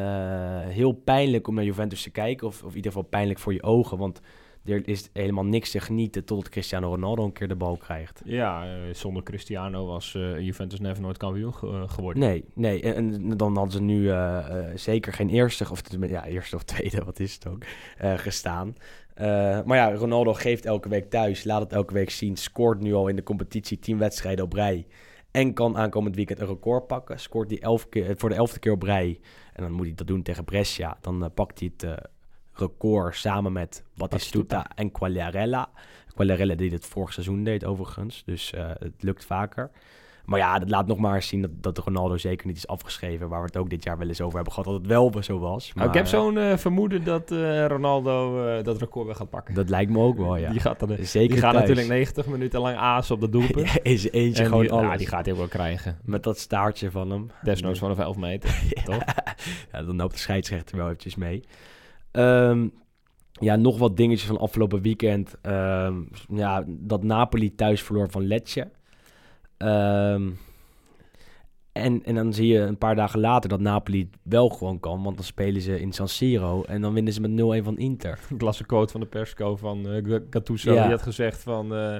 heel pijnlijk om naar Juventus te kijken. Of, of in ieder geval pijnlijk voor je ogen. Want er is helemaal niks te genieten totdat Cristiano Ronaldo een keer de bal krijgt. Ja, eh, zonder Cristiano was Juventus never nooit kampioen ge- geworden. Nee, nee. En, en dan hadden ze nu zeker geen eerste, of ja, eerste of tweede, wat is het ook, gestaan. Eh, maar ja, Ronaldo geeft elke week thuis, laat het elke week zien, scoort nu al in de competitie 10 wedstrijden op rij. En kan aankomend weekend een record pakken. Scoort hij elf keer, voor de elfde keer op rij. En dan moet hij dat doen tegen Brescia. Dan eh, pakt hij het eh, record samen met Batistuta en Quagliarella. Quagliarella die het vorig seizoen deed overigens. Dus eh, het lukt vaker. Maar ja, dat laat nog maar eens zien dat, dat Ronaldo zeker niet is afgeschreven. Waar we het ook dit jaar wel eens over hebben gehad. Dat het wel zo was. Maar, Nou, ik heb zo'n eh, vermoeden dat eh, Ronaldo eh, dat record weer gaat pakken. Dat lijkt me ook wel, ja. Die gaat, dan, zeker die gaat thuis. natuurlijk 90 minuten lang aas op de doelpunt. is eentje en gewoon die, alles. ja, die gaat hij wel krijgen. Met dat staartje van hem. Desnoods vanaf 11 meter. toch? ja, dan loopt de scheidsrechter wel eventjes mee. Ehm, ja, nog wat dingetjes van afgelopen weekend. Ehm, ja, dat Napoli thuis verloor van Lecce. Ehm, en, en dan zie je een paar dagen later dat Napoli het wel gewoon kan. Want dan spelen ze in San Siro en dan winnen ze met 0-1 van Inter. Ik las een quote van de persco van G- Gattuso. Ja. Die had gezegd van... eh,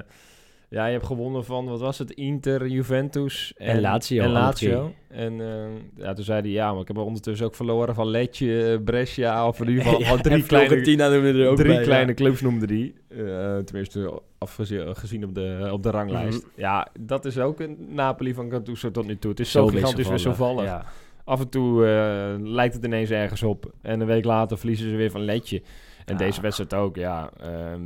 ja, je hebt gewonnen van, wat was het? Inter, Juventus En Lazio, En Lazio. En eh, ja, toen zei hij, ja, maar ik heb ondertussen ook verloren van Lecce, eh, Brescia, of in ieder geval gewoon drie en kleine, er ook drie bij, ja. kleine clubs noemde die. Eh, tenminste, afgezien gezien op de, op de ranglijst. Mhm. Ja, dat is ook een Napoli van Gattuso tot nu toe. Het is Zo zo gigantisch wisselvallig, wisselvallig. Ja. Af en toe eh, lijkt het ineens ergens op. En een week later verliezen ze weer van Letje. En Ja. deze wedstrijd ook, ja. ehm,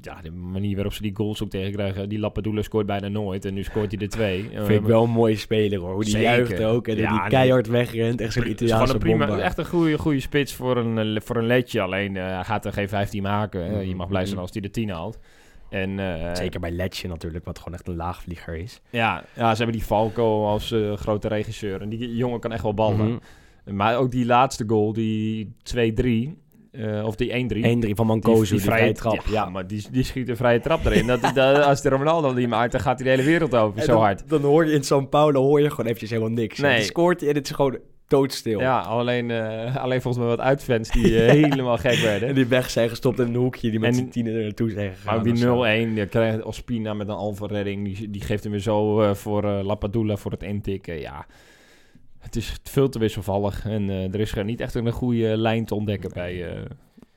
ja, de manier waarop ze die goals ook tegenkrijgen. Die Lappadula scoort bijna nooit. En nu scoort hij er twee. Vind ik wel een mooie speler hoor. Hoe die Zeker. juicht ook. En Ja, die keihard wegrent. Echt zo'n is Italiaanse een prima, echt een goede, goede spits voor een, eh, voor een Letje. Alleen eh, hij gaat er geen 15 maken. Je mag blij zijn als hij de 10 haalt. En, eh, Zeker bij Letje natuurlijk, wat gewoon echt een laagvlieger is. Ja, ja, ze hebben die Falco als grote regisseur. En die jongen kan echt wel ballen. Mhm. Maar ook die laatste goal, die 2-3, eh, of die 1-3. 1-3 van Mancosu, die, vrije trap. Ja, Ja, maar die, die schiet een vrije trap erin. dat, dat, als de Ronaldo die maakt, dan gaat hij de hele wereld over, En zo dan, hard. Dan hoor je in São Paulo hoor je gewoon eventjes helemaal niks. Nee. Dan scoort en het is gewoon doodstil. Ja, alleen, eh, alleen volgens mij wat uitfans die eh, helemaal gek En werden. die weg zijn gestopt in een hoekje, die met En- zijn tienen er naartoe zijn gegaan. Maar die of zo. 0-1, die krijgt Ospina met een alfa-redding. Die, die geeft hem weer zo eh, voor eh Lapadula voor het intikken. Ja, het is veel te wisselvallig. En eh, er is gewoon niet echt een goede lijn te ontdekken bij, eh,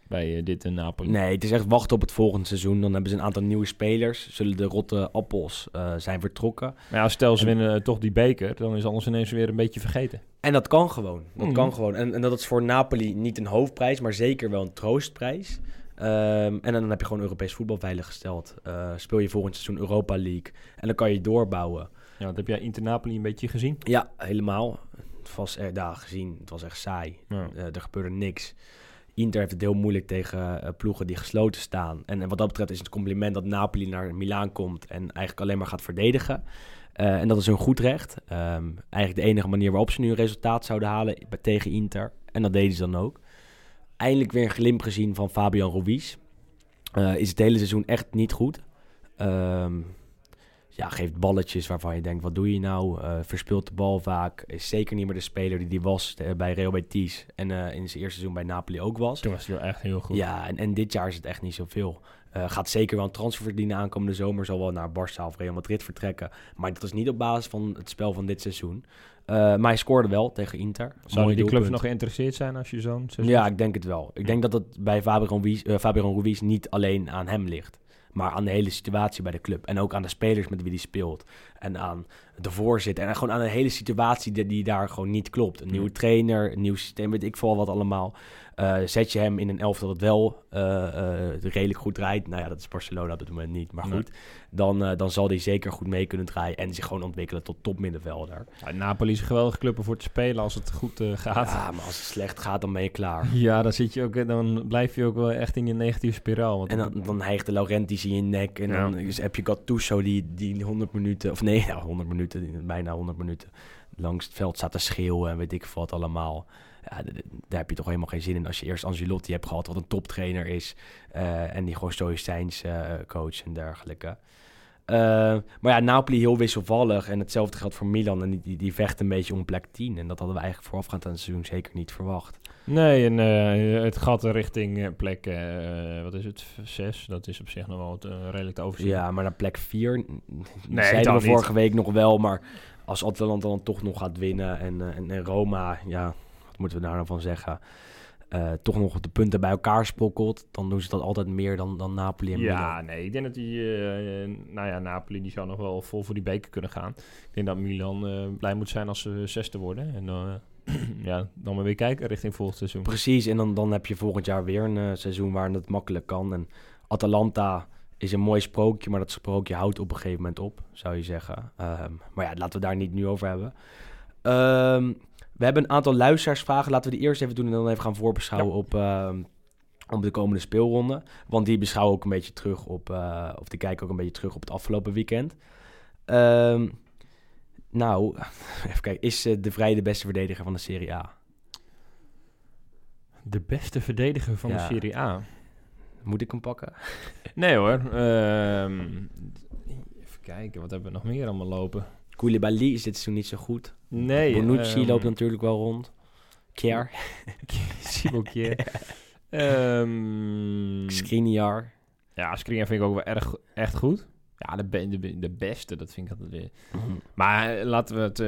bij eh, dit in Napoli. Nee, het is echt wachten op het volgende seizoen. Dan hebben ze een aantal nieuwe spelers. Zullen de rotte appels eh, zijn vertrokken. Maar ja, stel ze En- winnen eh, toch die beker, dan is alles ineens weer een beetje vergeten. En dat kan gewoon. Dat Mhm. kan gewoon. En, en dat is voor Napoli niet een hoofdprijs, maar zeker wel een troostprijs. Ehm, en dan heb je gewoon Europees voetbal veiliggesteld. Eh speel je volgend seizoen Europa League. En dan kan je doorbouwen. Ja, dat heb jij Inter Napoli een beetje gezien? Ja, helemaal. Het was er daar gezien. Het was echt saai. Ja. Eh, er gebeurde niks. Inter heeft het heel moeilijk tegen eh, ploegen die gesloten staan. En, en wat dat betreft is het compliment dat Napoli naar Milaan komt en eigenlijk alleen maar gaat verdedigen. Eh, en dat is hun goed recht. Ehm, eigenlijk de enige manier waarop ze nu een resultaat zouden halen tegen Inter. En dat deden ze dan ook. Eindelijk weer een glimp gezien van Fabian Ruiz. is het hele seizoen echt niet goed. Ehm, ja, geeft balletjes waarvan je denkt, wat doe je nou? Uh, verspeelt de bal vaak. Is zeker niet meer de speler die die was eh, bij Real Betis. En in zijn eerste seizoen bij Napoli ook was. Toen was hij wel echt heel goed. Ja, en, en dit jaar is het echt niet zoveel. gaat zeker wel een transfer verdienen aankomende zomer. Zal wel naar Barça of Real Madrid vertrekken. Maar dat is niet op basis van het spel van dit seizoen. Maar hij scoorde wel tegen Inter. Zou die clubs nog geïnteresseerd zijn als je zo'n Ja, ik denk het wel. Ik denk dat het bij Fabian Ruiz, Fabian Ruiz niet alleen aan hem ligt. Maar aan de hele situatie bij de club. En ook aan de spelers met wie hij speelt. En aan de voorzitter. En gewoon aan de hele situatie die, die daar gewoon niet klopt. Een nieuwe trainer, een nieuw systeem, weet ik veel wat allemaal. Uh, zet je hem in een elftal dat wel uh, uh, redelijk goed draait. Nou ja, dat is Barcelona op dit moment niet. Maar goed, dan, dan zal hij zeker goed mee kunnen draaien. En zich gewoon ontwikkelen tot topmiddenvelder. Ja, Napoli is een geweldige club voor te spelen als het goed gaat. Ja, maar als het slecht gaat, dan ben je klaar. Ja, dan, zit je ook, dan blijf je ook wel echt in je negatieve spiraal. Want en dan, dan hijgt de Laurentiis in je nek. En dan heb je Gattuso die, die 100 minuten... Of nee, ja, 100 minuten, bijna 100 minuten langs het veld staat te schreeuwen en weet ik wat allemaal ja, daar heb je toch helemaal geen zin in als je eerst Angelotti hebt gehad, wat een toptrainer is. Uh, en die gewoon stoïcijns uh, coach en dergelijke. Uh, maar ja, Napoli heel wisselvallig. En hetzelfde geldt voor Milan. En die, die, vecht een beetje om plek 10. En dat hadden we eigenlijk voorafgaand aan het seizoen zeker niet verwacht. Nee, en het gaat richting plek, wat is het, 6. Dat is op zich nog wel redelijk te overzien. Ja, maar naar plek 4, nee, zeiden we vorige week nog wel. Maar als Atalanta dan toch nog gaat winnen en, en, en Roma, ja, wat moeten we daar nou van zeggen? Uh, toch nog de punten bij elkaar spokkelt, dan doen ze dat altijd meer dan, dan Napoli en Ja, nee, ik denk dat die, uh, nou ja, Napoli die zou nog wel vol voor die beker kunnen gaan. Ik denk dat Milan uh, blij moet zijn als ze zesde worden. En ja, dan maar weer kijken richting volgend seizoen. Precies, en dan, dan heb je volgend jaar weer een seizoen waar het makkelijk kan. En Atalanta is een mooi sprookje, maar dat sprookje houdt op een gegeven moment op, zou je zeggen. Ehm, maar ja, laten we daar niet nu over hebben. Um, we hebben een aantal luisteraarsvragen. Laten we die eerst even doen en dan even gaan voorbeschouwen op, uh, op de komende speelronde. Want die beschouwen ook een beetje terug op, uh, of die kijken ook een beetje terug op het afgelopen weekend. Um, nou, even kijken. Is uh, De Vrij de beste verdediger van de Serie A? De beste verdediger van ja. de Serie A? Moet ik hem pakken? nee hoor. Um, even kijken, wat hebben we nog meer allemaal lopen? Koulibaly is dit seizoen niet zo goed. Nee. Bonucci um, loopt natuurlijk wel rond. Kier. Simon Kier. um, Skriniar. Ja, Skriniar vind ik ook wel erg, echt goed. Ja, de, de, de beste, dat vind ik altijd weer. Mm -hmm. Maar laten we het... Uh,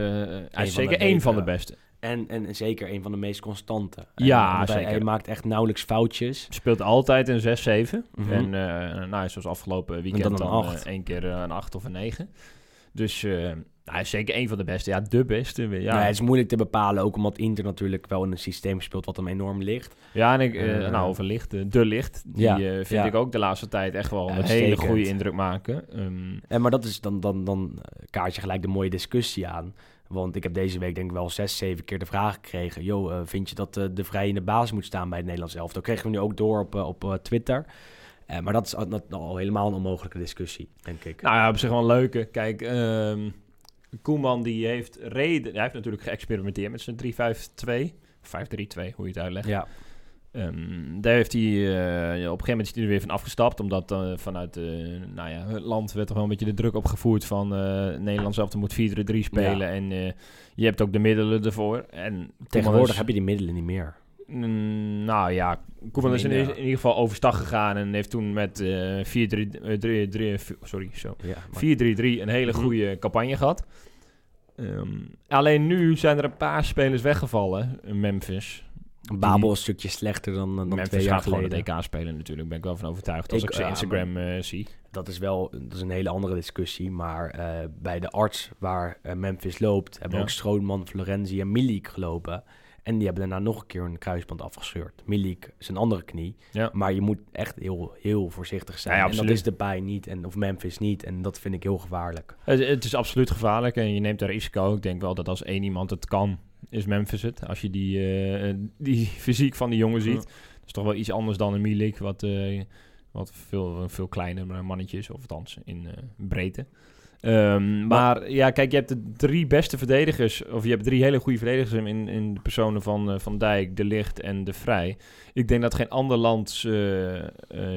hij is zeker één van de beste. En, en zeker een van de meest constante. Ja, en, zeker. Hij, maakt echt nauwelijks foutjes. Speelt altijd een 6-7. Mm -hmm. En uh, nou, zoals afgelopen weekend dan, dan uh, één keer een 8 of een 9. Dus uh, hij is zeker een van de beste. Ja, de beste. Ja. Nee, het is moeilijk te bepalen. Ook omdat Inter natuurlijk wel in een systeem speelt wat hem enorm ligt. Ja, en ik, uh, nou, over licht. de licht. Die ja, uh, vind ja. ik ook de laatste tijd echt wel een hele goede indruk maken. Um, en maar dat is dan, dan, dan kaart je gelijk de mooie discussie aan. Want ik heb deze week denk ik wel zes, zeven keer de vraag gekregen. Yo, vind je dat de vrij in de basis moet staan bij het Nederlands elftal? Dat kregen we nu ook door op, op Twitter. Maar dat is al, dat, al helemaal een onmogelijke discussie, denk ik. Nou ja, op zich wel een leuke. Kijk, um, Koeman die heeft reden... Hij heeft natuurlijk geëxperimenteerd met zijn 3-5-2. 5-3-2, hoe je het uitlegt. Ja. Um, daar heeft hij uh, ja, op een gegeven moment is hij er weer van afgestapt. Omdat uh, vanuit uh, nou ja, het land werd toch wel een beetje de druk opgevoerd van Nederland zelf moet 4-3-3 spelen. Ja. En je hebt ook de middelen ervoor. En Tegenwoordig heb je die middelen niet meer. Mm, nou ja, Koeman is in, in, ieder geval overstag gegaan en heeft toen met uh, 4-3-3 sorry, zo. Ja, 4-3-3 een hele goede mm campagne gehad. Um, alleen nu zijn er een paar spelers weggevallen in Memphis. Babel een stukje slechter dan, dan Memphis twee jaar geleden. gewoon de DK spelen natuurlijk, ben ik wel van overtuigd. Als ik, ik zijn Instagram uh, zie. Dat is wel dat is een hele andere discussie. Maar bij de arts waar Memphis loopt, hebben ja. ook Strootman, Florenzi en Milik gelopen. En die hebben daarna nog een keer een kruisband afgescheurd. Milik is een andere knie. Ja. Maar je moet echt heel, heel voorzichtig zijn. Ja, en dat is de bij niet. En, of Memphis niet. En dat vind ik heel gevaarlijk. Het, het, is absoluut gevaarlijk. En je neemt daar risico. Ik denk wel dat als één iemand het kan, is Memphis het. Als je die, uh, die fysiek van die jongen ziet. Dat is toch wel iets anders dan een Milik. Wat, uh, wat veel, veel kleiner mannetje is. Of althans in uh, breedte. Ehm, maar ja, kijk, je hebt de drie beste verdedigers, of je hebt drie hele goede verdedigers in, in de personen van uh, Van Dijk, De Licht en De Vrij. Ik denk dat geen ander land uh,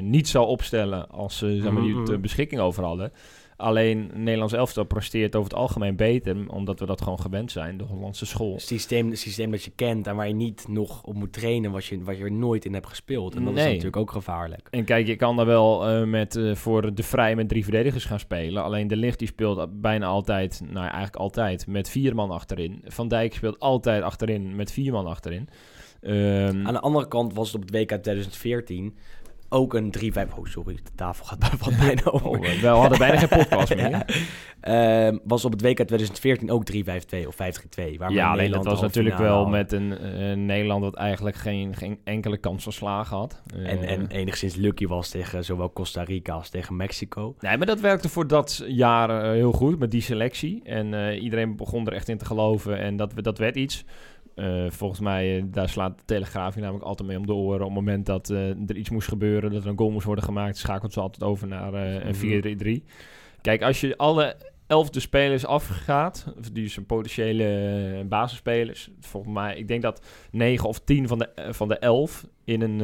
niet zal opstellen als ze zeg maar, mm -hmm. beschikking over hadden. Alleen Nederlands elftal presteert over het algemeen beter, omdat we dat gewoon gewend zijn, de Hollandse school. Het systeem, het systeem dat je kent en waar je niet nog op moet trainen, wat je, wat je er nooit in hebt gespeeld. En dat nee. is natuurlijk ook gevaarlijk. En kijk, je kan daar wel uh, met, uh, voor de vrij met drie verdedigers gaan spelen. Alleen de licht die speelt bijna altijd, nou eigenlijk altijd, met vier man achterin. Van Dijk speelt altijd achterin met vier man achterin. Um, Aan de andere kant was het op het WK 2014 ook een 3-5... Oh, sorry, de tafel gaat wat bijna over. Oh, we hadden bijna geen podcast meer. ja. uh, was op het WK 2014 ook 3-5-2 of 5-3-2. Ja, alleen dat was natuurlijk wel met een uh, Nederland... dat eigenlijk geen, geen enkele kans van slagen had. Uh, en, en enigszins lucky was tegen zowel Costa Rica als tegen Mexico. Nee, maar dat werkte voor dat jaar heel goed met die selectie. En iedereen begon er echt in te geloven en dat, dat werd iets... Uh, volgens mij, uh, daar slaat de Telegraaf je namelijk altijd mee om de oren. Op het moment dat uh, er iets moest gebeuren, dat er een goal moest worden gemaakt, schakelt ze altijd over naar een 4-3-3. Kijk, als je alle elfde spelers afgaat, die zijn potentiële basisspelers, volgens mij, ik denk dat 9 of 10 van de, van de 11 in een,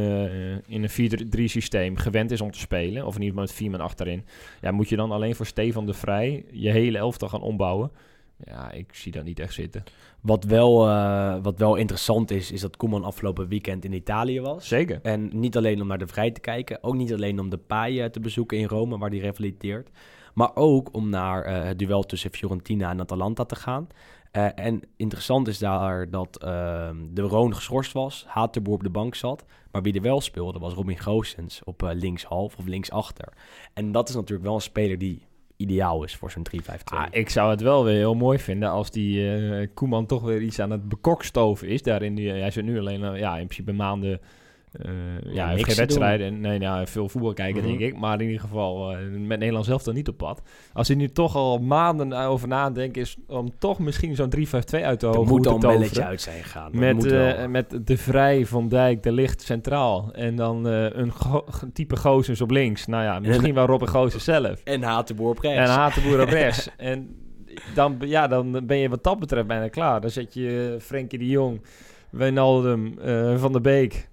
in een 4-3 systeem gewend is om te spelen, of in ieder geval met 4 man achterin. Ja, moet je dan alleen voor Stefan de Vrij je hele elftal gaan ombouwen? Ja, ik zie dat niet echt zitten. Wat wel, uh, wat wel interessant is, is dat Koeman afgelopen weekend in Italië was. Zeker. En niet alleen om naar de Vrij te kijken, ook niet alleen om de Paai te bezoeken in Rome, waar hij revaliteert. Maar ook om naar uh, het duel tussen Fiorentina en Atalanta te gaan. Uh, en interessant is daar dat de Roon geschorst was, Haterboer op de bank zat. Maar wie er wel speelde was Robin Goossens op linkshalf of linksachter. En dat is natuurlijk wel een speler die ideaal is voor zo'n 3-5-2. Ah, ik zou het wel weer heel mooi vinden als die uh, Koeman toch weer iets aan het bekokstoven is. Daarin, hij zit nu alleen uh, ja, in principe maanden uh, ja, geen wedstrijden. En, nee, nou, veel voetbal kijken, mm -hmm. denk ik. Maar in ieder geval uh, met Nederland zelf dan niet op pad. Als hij nu toch al maanden over nadenkt, is om toch misschien zo'n 3-5-2 uit te hoofd moet te toveren. belletje uit zijn gegaan. Met, uh, met de Vrij van Dijk, de Licht centraal. En dan een go type Gozens op links. Nou ja, misschien en, wel Robin Gozens zelf. En Hatenboer op rechts. En Hatenboer op rechts. en dan, ja, dan ben je wat dat betreft bijna klaar. Dan zet je Frenkie de Jong, Wijnaldum, Van der Beek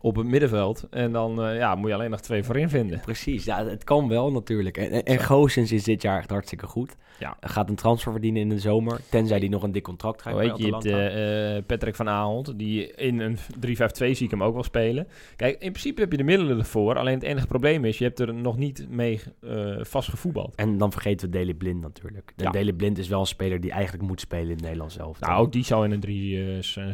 op het middenveld. En dan uh, ja, moet je alleen nog twee voorin vinden. Precies, ja, het kan wel natuurlijk. En, en, en Goossens is dit jaar echt hartstikke goed. Ja. Gaat een transfer verdienen in de zomer, tenzij die nog een dik contract krijgt Weet je, je hebt uh, Patrick van Aanholt, die in een 3-5-2 zie ik hem ook wel spelen. Kijk, in principe heb je de middelen ervoor. Alleen het enige probleem is, je hebt er nog niet mee uh, vast gevoetbald. En dan vergeten we Deli Blind natuurlijk. Ja. Blind is wel een speler die eigenlijk moet spelen in het Nederlands zelf. Nou, ook die zou in een drie,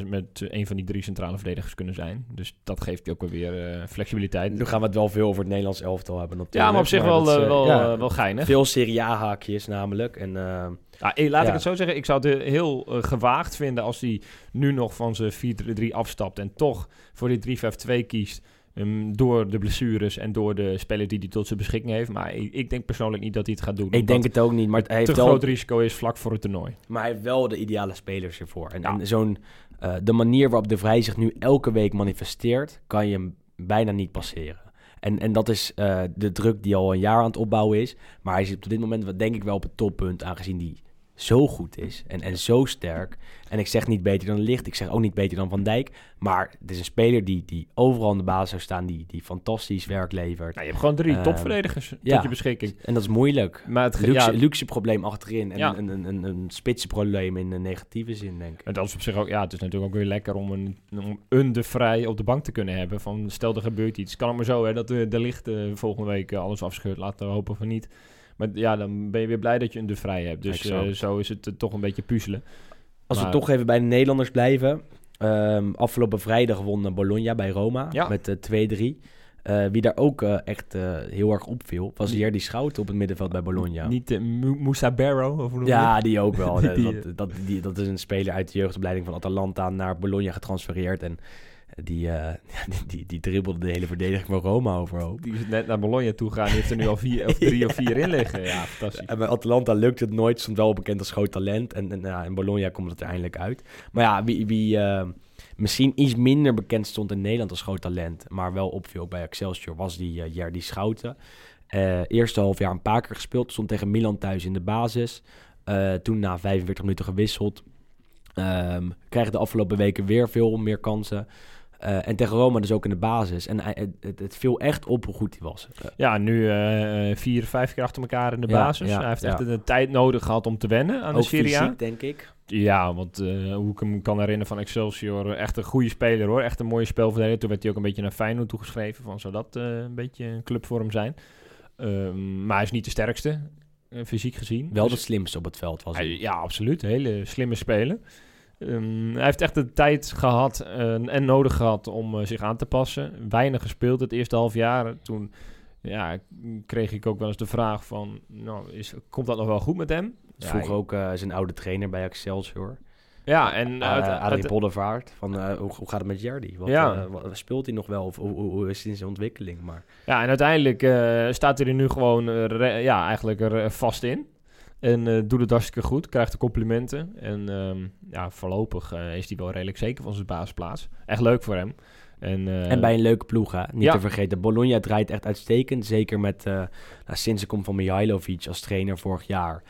met een van die drie centrale verdedigers kunnen zijn. Dus dat geeft je ook weer uh, flexibiliteit. Nu gaan we het wel veel over het Nederlands elftal hebben natuurlijk. Ja, maar op zich maar wel, dat, uh, wel, ja, uh, wel geinig. Veel Serie A-haakjes namelijk. En, laat ja. ik het zo zeggen, ik zou het heel gewaagd vinden als hij nu nog van zijn 4-3 afstapt en toch voor die 3-5-2 kiest. Um, door de blessures en door de speler die hij tot zijn beschikking heeft. Maar ik, ik, denk persoonlijk niet dat hij het gaat doen. Ik denk het ook niet. Maar hij heeft te wel... groot risico is vlak voor het toernooi. Maar hij heeft wel de ideale spelers ervoor. En, ja. en zo'n uh, de manier waarop de Vrij zich nu elke week manifesteert, kan je hem bijna niet passeren. En, en dat is uh, de druk die al een jaar aan het opbouwen is. Maar hij zit op dit moment denk ik wel op het toppunt, aangezien die zo goed is en, en zo sterk. En ik zeg niet beter dan Licht, ik zeg ook niet beter dan Van Dijk. Maar het is een speler die, die overal aan de basis zou staan, die, die fantastisch werk levert. Nou, je hebt gewoon drie uh, topverdedigers tot ja, je beschikking. En dat is moeilijk. Maar het luxe, ja, luxe probleem achterin en ja. een, een, een, een spitse probleem in een negatieve zin, denk ik. En dat is op zich ook, ja, het is natuurlijk ook weer lekker om een, om een de vrij op de bank te kunnen hebben. Van stel er gebeurt iets, kan het maar zo hè, dat de, de Licht uh, volgende week uh, alles afscheurt. Laten we hopen van niet. Maar ja, dan ben je weer blij dat je een de vrij hebt. Dus uh, zo is het uh, toch een beetje puzzelen. Als maar... we toch even bij de Nederlanders blijven. Um, afgelopen vrijdag won Bologna bij Roma ja. met uh, 2-3. Uh, wie daar ook uh, echt uh, heel erg opviel, was Jerdy Schout op het middenveld bij Bologna. Niet uh, Moussa Barrow? Of hoe ja, die ook wel. die, dat, dat, die, dat is een speler uit de jeugdopleiding van Atalanta naar Bologna getransfereerd. En die, uh, die, die, die dribbelde de hele verdediging van Roma overhoop. Die is net naar Bologna toe gegaan. Die heeft er nu al vier, of drie ja. of vier in liggen. Ja, fantastisch. En bij Atalanta lukt het nooit. Soms wel bekend als groot talent. En, en ja, in Bologna komt het er eindelijk uit. Maar ja, wie, wie uh, misschien iets minder bekend stond in Nederland als groot talent... maar wel opviel bij Excelsior, was die uh, Jerdy Schouten. Uh, eerste half jaar een paar keer gespeeld. Stond tegen Milan thuis in de basis. toen na 45 minuten gewisseld. Um, krijgt de afgelopen weken weer veel meer kansen. Uh, en tegen Roma dus ook in de basis. En hij, het, het, viel echt op hoe goed hij was. Ja, nu uh, vier, vijf keer achter elkaar in de basis. Ja, hij heeft echt de tijd nodig gehad om te wennen aan ook de Serie A. denk ik. Ja, want hoe ik hem kan herinneren van Excelsior, echt een goede speler hoor. Echt een mooie spelverdeler. Toen werd hij ook een beetje naar Feyenoord toegeschreven. Van zou dat een beetje een club voor hem zijn. Um, maar hij is niet de sterkste, fysiek gezien. Wel dus, de slimste op het veld was hij. Ja, absoluut. Hele slimme speler. Um, hij heeft echt de tijd gehad uh, en nodig gehad om uh, zich aan te passen. Weinig gespeeld het eerste half jaar. Toen ja, kreeg ik ook wel eens de vraag van, nou, is, komt dat nog wel goed met hem? Ja, Vroeg ook uh, zijn oude trainer bij Excelsior. Ja, en... Uh, Poddevaart, van hoe, hoe, gaat het met Jardy? Wat, ja. wat, speelt hij nog wel? Of hoe, hoe, is hij in zijn ontwikkeling? Maar... Ja, en uiteindelijk staat hij er nu gewoon ja, eigenlijk er vast in. En uh, doet het hartstikke goed, krijgt de complimenten. En um, ja, voorlopig uh, is hij wel redelijk zeker van zijn basisplaats. Echt leuk voor hem. En, uh, en bij een leuke ploeg, hè? niet ja. te vergeten. Bologna draait echt uitstekend. Zeker met, nou, sinds de kom van Mihailovic als trainer vorig jaar...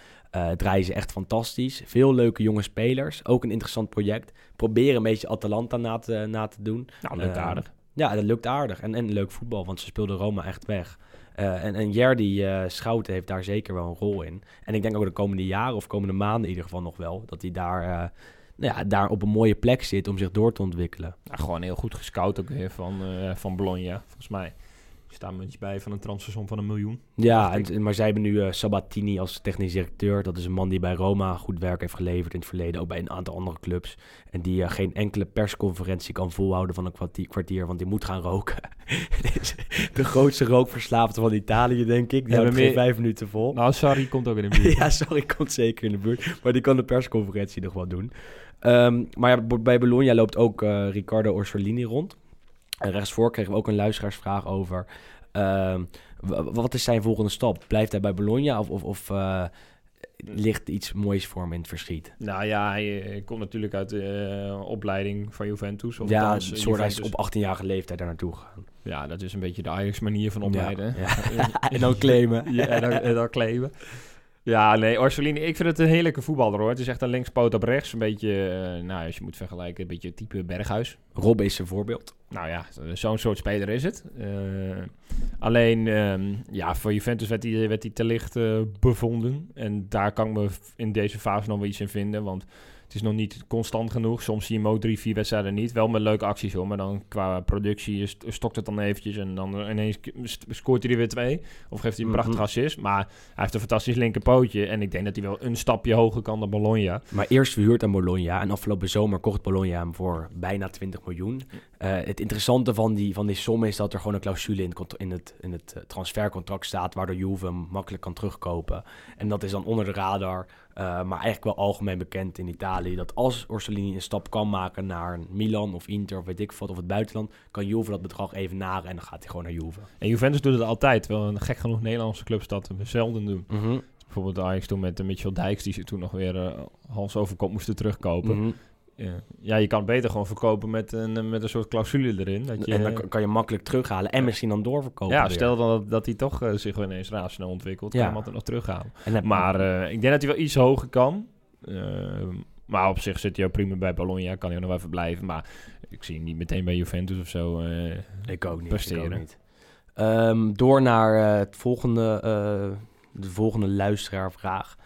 draaien ze echt fantastisch. Veel leuke jonge spelers. Ook een interessant project. Proberen een beetje Atalanta na te, na te doen. Nou, lukt aardig. Ja, dat lukt aardig. En, en leuk voetbal, want ze speelden Roma echt weg. Uh, en, en Jerdy uh, Schouten heeft daar zeker wel een rol in. En ik denk ook de komende jaren of komende maanden in ieder geval nog wel... dat hij daar, uh, nou ja, daar op een mooie plek zit om zich door te ontwikkelen. Ja, gewoon heel goed gescout ook weer van, van Bologna, volgens mij staan we bij van een transfersom van een miljoen. Ja, en, maar zij hebben nu uh, Sabatini als technisch directeur. Dat is een man die bij Roma goed werk heeft geleverd in het verleden. Ook bij een aantal andere clubs. En die uh, geen enkele persconferentie kan volhouden van een kwartier, kwartier want die moet gaan roken. de grootste rookverslaafde van Italië, denk ik. Die hebben geen vijf minuten vol. Nou, sorry, komt ook in de buurt. ja, sorry, komt zeker in de buurt. Maar die kan de persconferentie nog wel doen. Um, maar ja, bij Bologna loopt ook uh, Riccardo Orsolini rond. En rechtsvoor kregen we ook een luisteraarsvraag over. Uh, wat is zijn volgende stap? Blijft hij bij Bologna of, of, of uh, ligt iets moois voor hem in het verschiet? Nou ja, hij uh, komt natuurlijk uit de uh, opleiding van Juventus. Of ja, soort hij is op 18-jarige leeftijd daar naartoe gegaan. Ja, dat is een beetje de Ajax manier van opleiden. Ja, ja. en dan claimen. ja, en dan, en dan claimen. Ja, nee, Orsolini, ik vind het een heerlijke voetballer hoor. Het is echt een linkspoot op rechts. Een beetje, uh, nou als je moet vergelijken, een beetje type Berghuis. Rob is een voorbeeld. Nou ja, zo'n soort speler is het. Uh, alleen, um, ja, voor Juventus werd hij, werd te licht uh, bevonden. En daar kan ik me in deze fase nog wel iets in vinden. Want het is nog niet constant genoeg. Soms zie je hem ook drie, vier wedstrijden niet. Wel met leuke acties hoor. Maar dan qua productie stokt het dan eventjes. En dan ineens scoort hij er weer twee. Of geeft hij een prachtig mhm. assist. Maar hij heeft een fantastisch linkerpootje. En ik denk dat hij wel een stapje hoger kan dan Bologna. Maar eerst verhuurd aan Bologna. En afgelopen zomer kocht Bologna hem voor bijna 20 miljoen. Uh, het interessante van die, van die som is dat er gewoon een clausule in, in het, in het eh, transfercontract staat. Waardoor Juve hem makkelijk kan terugkopen. En dat is dan onder de radar. Uh, maar eigenlijk wel algemeen bekend in Italië dat als Orsolini een stap kan maken naar Milan of Inter of weet ik wat of het buitenland, kan Juve dat bedrag even naren en dan gaat hij gewoon naar Juve. En Juventus doet het altijd, terwijl een gek genoeg Nederlandse clubs dat zelden doen. Mm -hmm. Bijvoorbeeld Ajax toen met de Mitchell Dijks, die ze toen nog weer uh, hals over kop moesten terugkopen. Mm -hmm. Ja. ja, je kan het beter gewoon verkopen met een, met een soort clausule erin. Dat je, en dan kan je makkelijk terughalen en misschien dan doorverkopen. Ja, stel dan dat, dat hij toch uh, zich ineens razendsnel ontwikkelt, ja. kan hem altijd nog terughalen. En maar uh, ik denk dat hij wel iets hoger kan. Uh, maar op zich zit hij ook prima bij Bologna, kan hij nog even blijven. Maar ik zie hem niet meteen bij Juventus of zo ik ook niet, presteren. Ik ook niet. Um, door naar het volgende, de volgende luisteraarsvraag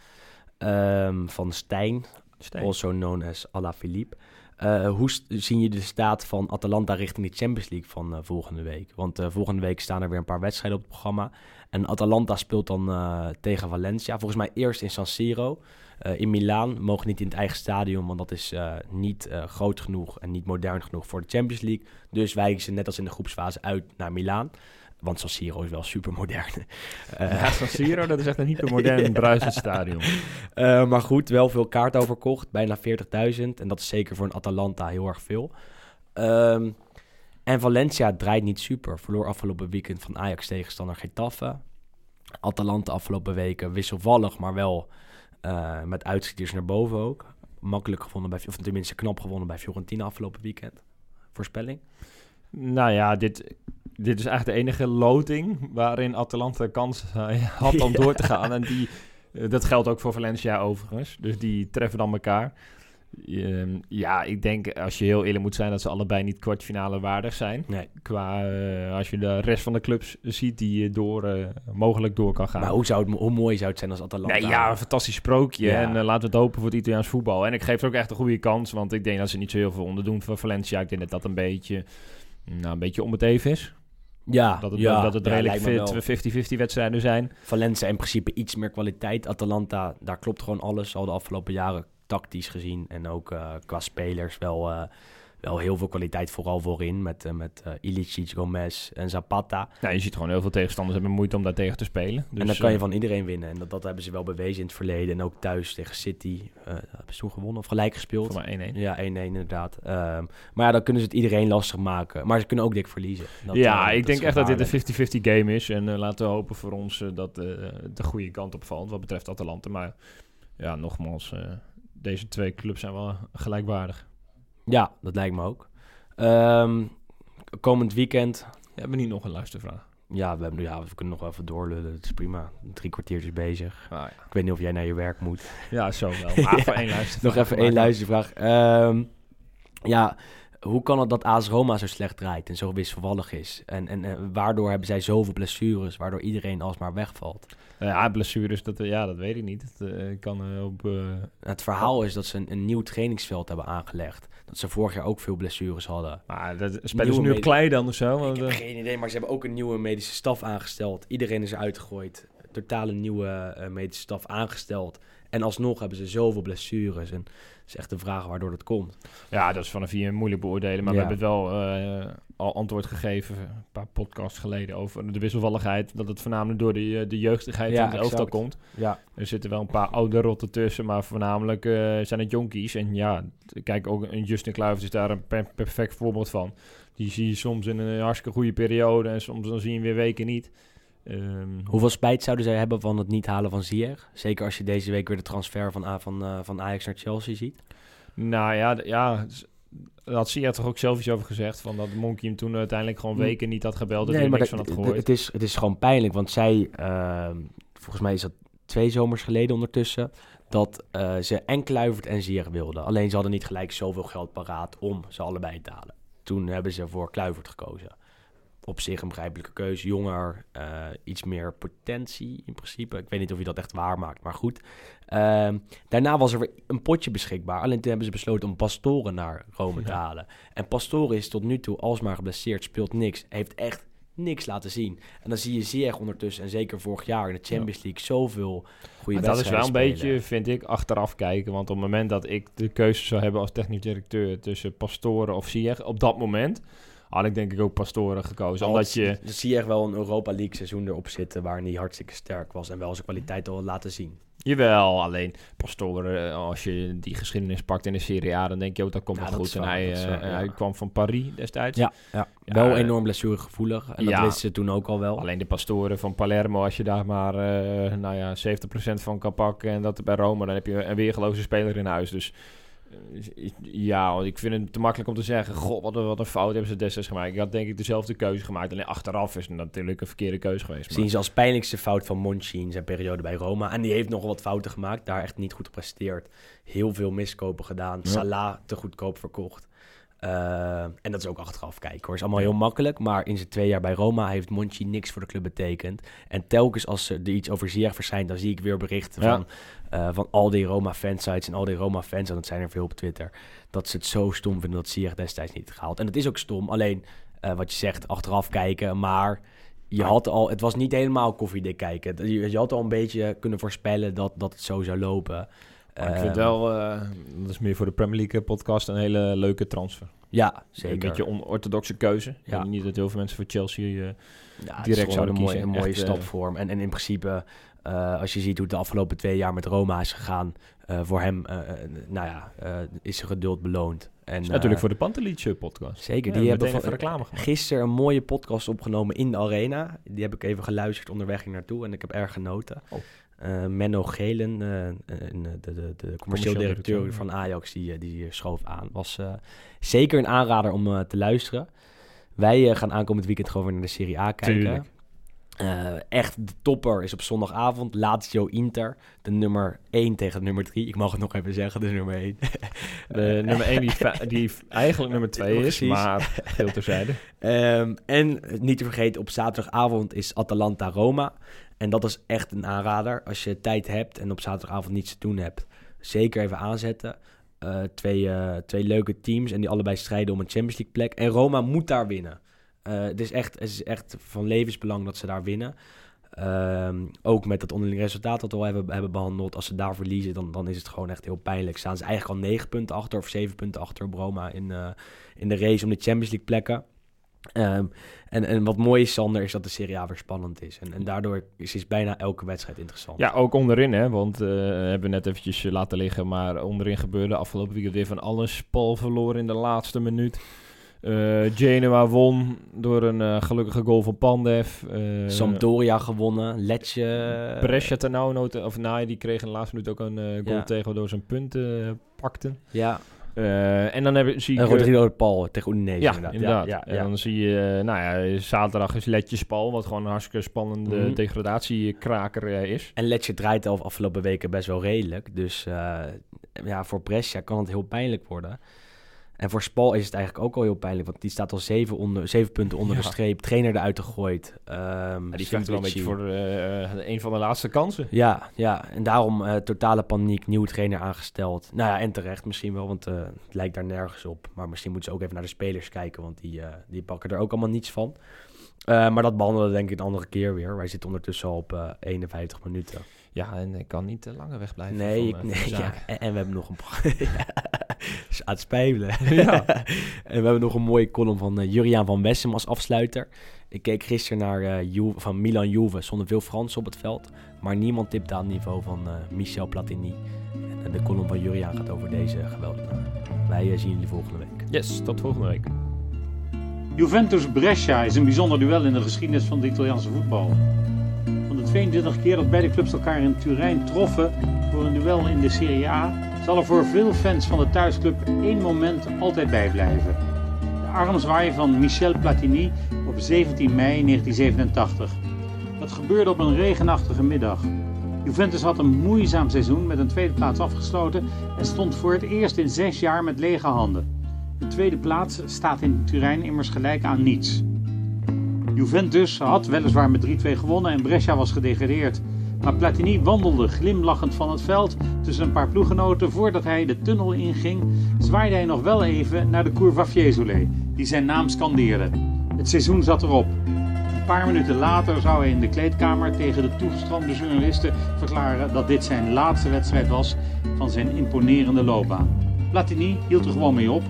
um, van Stijn. Also known as Alaphilippe. Uh, hoe zien je de staat van Atalanta richting de Champions League van uh, volgende week? Want uh, volgende week staan er weer een paar wedstrijden op het programma. En Atalanta speelt dan tegen Valencia. Volgens mij eerst in San Siro. in Milaan mogen niet in het eigen stadion, want dat is niet groot genoeg en niet modern genoeg voor de Champions League. Dus wijken ze net als in de groepsfase uit naar Milaan. Want San Siro is wel super modern. Uh, ja, San Siro, dat is echt een hypermodern bruisend stadion. Uh, maar goed, wel veel kaart overkocht. Bijna 40.000. En dat is zeker voor een Atalanta heel erg veel. Um, en Valencia draait niet super. Verloor afgelopen weekend van Ajax tegenstander Getafe. Atalanta afgelopen weken wisselvallig, maar wel uh, met uitschieters naar boven ook. Makkelijk gewonnen bij, of tenminste knap gewonnen bij Fiorentina afgelopen weekend. Voorspelling? Nou ja, dit dit is eigenlijk de enige loting waarin Atalanta kans eh, had om door te gaan. En die, eh, dat geldt ook voor Valencia overigens. Dus die treffen dan elkaar. Ehm, ja, ik denk als je heel eerlijk moet zijn dat ze allebei niet kwartfinale waardig zijn. Nee. Qua eh, als je de rest van de clubs ziet die door, mogelijk door kan gaan. Maar hoe, zou het, hoe mooi zou het zijn als Atalanta... Nee, ja, een fantastisch sprookje. Ja. En laten we het hopen voor het Italiaans voetbal. En ik geef er ook echt een goede kans, want ik denk dat ze niet zo heel veel onderdoen voor Valencia. Ik denk dat dat een beetje, nou, een beetje om het even is. Ja, Dat het, ja, dat het redelijk lijkt me fit wel. 50-50 wedstrijden zijn. Valencia in principe iets meer kwaliteit. Atalanta, daar klopt gewoon alles. Al de afgelopen jaren tactisch gezien. En ook eh, qua spelers wel, eh, wel heel veel kwaliteit vooral voorin. Met, eh, met eh, Ilicic, Gomez en Zapata. Nou, je ziet gewoon heel veel tegenstanders hebben moeite om daar tegen te spelen. Dus, en dan kan je eh, van iedereen winnen. En dat, dat hebben ze wel bewezen in het verleden. En ook thuis tegen City. hebben ze toen gewonnen of gelijk gespeeld? voor mij 1-1. Ja, 1-1 inderdaad. Ehm, maar ja, dan kunnen ze het iedereen lastig maken. Maar ze kunnen ook dik verliezen. Dat, ja, ik denk echt dat dit een 50-50 game is. En laten we hopen voor ons dat de goede kant op valt wat betreft Atalanta. Maar ja, nogmaals, deze twee clubs zijn wel gelijkwaardig. Ja, dat lijkt me ook. Ehm, komend weekend We hebben niet nog een luistervraag. Ja, we, hebben, ja, we kunnen nog wel even doorlullen. Het is prima. Drie kwartiertjes bezig. Ah, ja. Ik weet niet of jij naar je werk moet. ja, zo wel. Maar voor één luistervraag. nog even één luistervraag. Ehm, ja, hoe kan het dat AS Roma zo slecht draait en zo wisselvallig is? En, en, en waardoor hebben zij zoveel blessures, waardoor iedereen alsmaar wegvalt? Nou ja, blessures, dat, eh, ja, dat weet ik niet. Het eh, kan eh, op... eh, Het verhaal is dat ze een, een nieuw trainingsveld hebben aangelegd. Dat ze vorig jaar ook veel blessures hadden. maar dat, spelen ze nu op klei dan of zo? Ik heb eh, geen idee, maar ze hebben ook een nieuwe medische staf aangesteld. Iedereen is eruit gegooid. Totale nieuwe eh, medische staf aangesteld. En alsnog hebben ze zoveel blessures. En het is echt de vraag waardoor dat komt. Ja, dat is vanaf hier moeilijk beoordelen. Maar Ja. we hebben het wel eh, al antwoord gegeven, een paar podcasts geleden, over de wisselvalligheid. Dat het voornamelijk door de, eh, de jeugdigheid Ja, van het elftal komt. Ja, Er zitten wel een paar oude rotten tussen, maar voornamelijk eh, zijn het jonkies. En ja, kijk, ook een Justin Kluivert is daar een per- perfect voorbeeld van. Die zie je soms in een hartstikke goede periode en soms dan zie je hem weer weken niet. Ehm, Hoeveel spijt zouden zij hebben van het niet halen van Ziyech? Zeker als je deze week weer de transfer van, A- van, eh, van Ajax naar Chelsea ziet. Nou ja, ja daar had Sia toch ook zelf iets over gezegd. Van dat Monkey hem toen uiteindelijk gewoon Mm. weken niet had gebeld. Dat Nee, maar niks dat- van had het- gehoord. het, is, het is gewoon pijnlijk. Want zij, ehm, volgens mij is dat twee zomers geleden ondertussen... dat eh, ze en Kluivert en Ziyech wilden. Alleen ze hadden niet gelijk zoveel geld paraat om ze allebei te halen. Toen hebben ze voor Kluivert gekozen. Op zich een begrijpelijke keuze. Jonger, eh, iets meer potentie in principe. Ik weet niet of je dat echt waar maakt, maar goed. Ehm, daarna was er weer een potje beschikbaar. Alleen toen hebben ze besloten om Pastoren naar Rome te halen. En Pastoren is tot nu toe alsmaar geblesseerd, speelt niks. Heeft echt niks laten zien. En dan zie je Ziyech ondertussen, en zeker vorig jaar in de Champions League, zoveel goede Maar dat is wel een beetje, vind ik, achteraf kijken. Want op het moment dat ik de keuze zou hebben als technisch directeur tussen Pastoren of Ziyech, op dat moment had ik denk ik ook Pastoren gekozen. Omdat je, zie je echt wel een Europa League seizoen erop zitten waarin hij hartstikke sterk was en wel zijn kwaliteit al had laten zien. jawel, alleen Pastoren, eh, als je die geschiedenis pakt in de Serie A, dan denk je ook dat komt Ja, wel dat goed. En hij, eh, waar, ja. hij kwam van Paris destijds. Ja, ja. Ja, wel eh, enorm blessuregevoelig en dat ja. wisten ze toen ook al wel. Alleen de pastoren van Palermo, als je daar maar eh, nou ja, 70% van kan pakken en dat bij Rome, dan heb je een weergeloze speler in huis. Dus ja, ik vind het te makkelijk om te zeggen, god, wat een, wat een fout hebben ze destijds gemaakt. Ik had denk ik dezelfde keuze gemaakt, alleen achteraf is het natuurlijk een verkeerde keuze geweest. Maar, Zien ze als pijnlijkste fout van Monchi in zijn periode bij Roma. En die heeft nog wat fouten gemaakt, daar echt niet goed gepresteerd. Heel veel miskopen gedaan, Ja. Salah te goedkoop verkocht. Eh, en dat is ook achteraf kijken hoor. Is allemaal heel makkelijk, maar in zijn twee jaar bij Roma heeft Monchi niks voor de club betekend. En telkens als er iets over Ziyech verschijnt, dan zie ik weer berichten Ja. van, eh, van al die Roma fansites en al die Roma fans, en dat zijn er veel op Twitter, dat ze het zo stom vinden dat Ziyech destijds niet gehaald. En het is ook stom, alleen eh, wat je zegt, achteraf kijken, maar je had al, het was niet helemaal koffiedik kijken. Je, je had al een beetje kunnen voorspellen dat, dat het zo zou lopen. Maar ik vind Ehm, wel, eh, dat is meer voor de Premier League podcast, een hele leuke transfer. Ja, zeker. Een beetje onorthodoxe keuze. Ja. niet dat heel veel mensen voor Chelsea... Ja, het direct zouden een mooie, kiezen. een mooie eh, stap voor hem. En, en in principe, als je ziet hoe het de afgelopen twee jaar met Roma is gegaan, voor hem, nou ja, is zijn geduld beloond. En, natuurlijk voor de Pantelice podcast. Zeker, Ja, die hebben van, reclame gemaakt. gisteren een mooie podcast opgenomen in de arena. Die heb ik even geluisterd onderweg hier naartoe en ik heb erg genoten. Oh. Eh, Menno Gelen, eh, een, de, de, de, commercieel directeur van Ajax, die, eh, die schoof aan. Was eh, zeker een aanrader om eh, te luisteren. Wij gaan aankomend weekend gewoon weer naar de Serie A kijken. Tuurlijk. Uh, echt, de topper is op zondagavond. Lazio Inter. De nummer 1 tegen de nummer 3. Ik mag het nog even zeggen, de nummer 1. de nummer 1 die, die eigenlijk nummer 2 is, maar veel terzijde. Um, en niet te vergeten, op zaterdagavond is Atalanta Roma. En dat is echt een aanrader. Als je tijd hebt en op zaterdagavond niets te doen hebt, zeker even aanzetten. Uh, twee, uh, twee leuke teams en die allebei strijden om een Champions League plek. En Roma moet daar winnen. Uh, het, is echt, het is echt van levensbelang dat ze daar winnen. Uh, ook met het onderling resultaat dat we al hebben, hebben behandeld. Als ze daar verliezen, dan, dan is het gewoon echt heel pijnlijk. Staan ze eigenlijk al negen punten achter of zeven punten achter op Roma in, uh, in de race om de Champions League plekken. Um, en, en wat mooi is, Sander, is dat de Serie A weer spannend is. En, en daardoor is, is bijna elke wedstrijd interessant. Ja, ook onderin, hè. Want hebben we net eventjes laten liggen. Maar onderin gebeurde afgelopen weekend weer van alles. Paul verloren in de laatste minuut. Uh, Genoa won door een uh, gelukkige goal van Pandev. Uh, Sampdoria gewonnen. Letje. Brescia Ternauw, of nee, die kreeg in de laatste minuut ook een goal ja. tegen, waardoor ze een punt pakten. Ja. en dan heb, zie ik... Rodrigo de Paul tegen Udinese ja, inderdaad. inderdaad. Ja, en dan zie je, nou ja, zaterdag is Letje Spal, wat gewoon een hartstikke spannende mm -hmm. degradatiekraker is. En Letje draait al afgelopen weken best wel redelijk. Dus ja, voor Brescia kan het heel pijnlijk worden. En voor Spal is het eigenlijk ook al heel pijnlijk, want die staat al zeven, onder, zeven punten onder Ja. de streep. Trainer eruit gegooid. Ehm Ja, die wel een beetje voor eh, een van de laatste kansen. Ja, ja, en daarom eh, totale paniek, nieuwe trainer aangesteld. Nou ja, en terecht misschien wel, want eh, het lijkt daar nergens op. Maar misschien moeten ze ook even naar de spelers kijken, want die, die pakken er ook allemaal niets van. Maar dat behandelen we denk ik een andere keer weer. Wij zitten ondertussen al op eh 51 minuten. Ja, en ik kan niet te langer wegblijven. Nee, van, ik, nee ja, en, en we hebben nog een... aan het spelen. Ja. en we hebben nog een mooie column van eh, Juriaan van Wessem als afsluiter. Ik keek gisteren naar eh, Juve, van Milan Juve. Zonder veel Fransen op het veld. Maar niemand tipte aan het niveau van eh, Michel Platini. En de column van Juriaan gaat over deze geweldenaar. Wij zien jullie volgende week. Yes, tot volgende week. Juventus-Brescia is een bijzonder duel in de geschiedenis van het Italiaanse voetbal. Van de 22 keer dat beide clubs elkaar in Turijn troffen voor een duel in de Serie A, zal er voor veel fans van de thuisclub één moment altijd bijblijven. De armzwaai van Michel Platini op 17 mei 1987. Dat gebeurde op een regenachtige middag. Juventus had een moeizaam seizoen met een tweede plaats afgesloten en stond voor het eerst in zes jaar met lege handen. De tweede plaats staat in Turijn immers gelijk aan niets. Juventus had weliswaar met 3-2 gewonnen en Brescia was gedegradeerd. Maar Platini wandelde glimlachend van het veld tussen een paar ploeggenoten voordat hij de tunnel inging, zwaaide hij nog wel even naar de Curva Fiesole, die zijn naam scandeerde. Het seizoen zat erop. Een paar minuten later zou hij in de kleedkamer tegen de toegestroomde journalisten verklaren dat dit zijn laatste wedstrijd was van zijn imponerende loopbaan. Platini hield er gewoon mee op.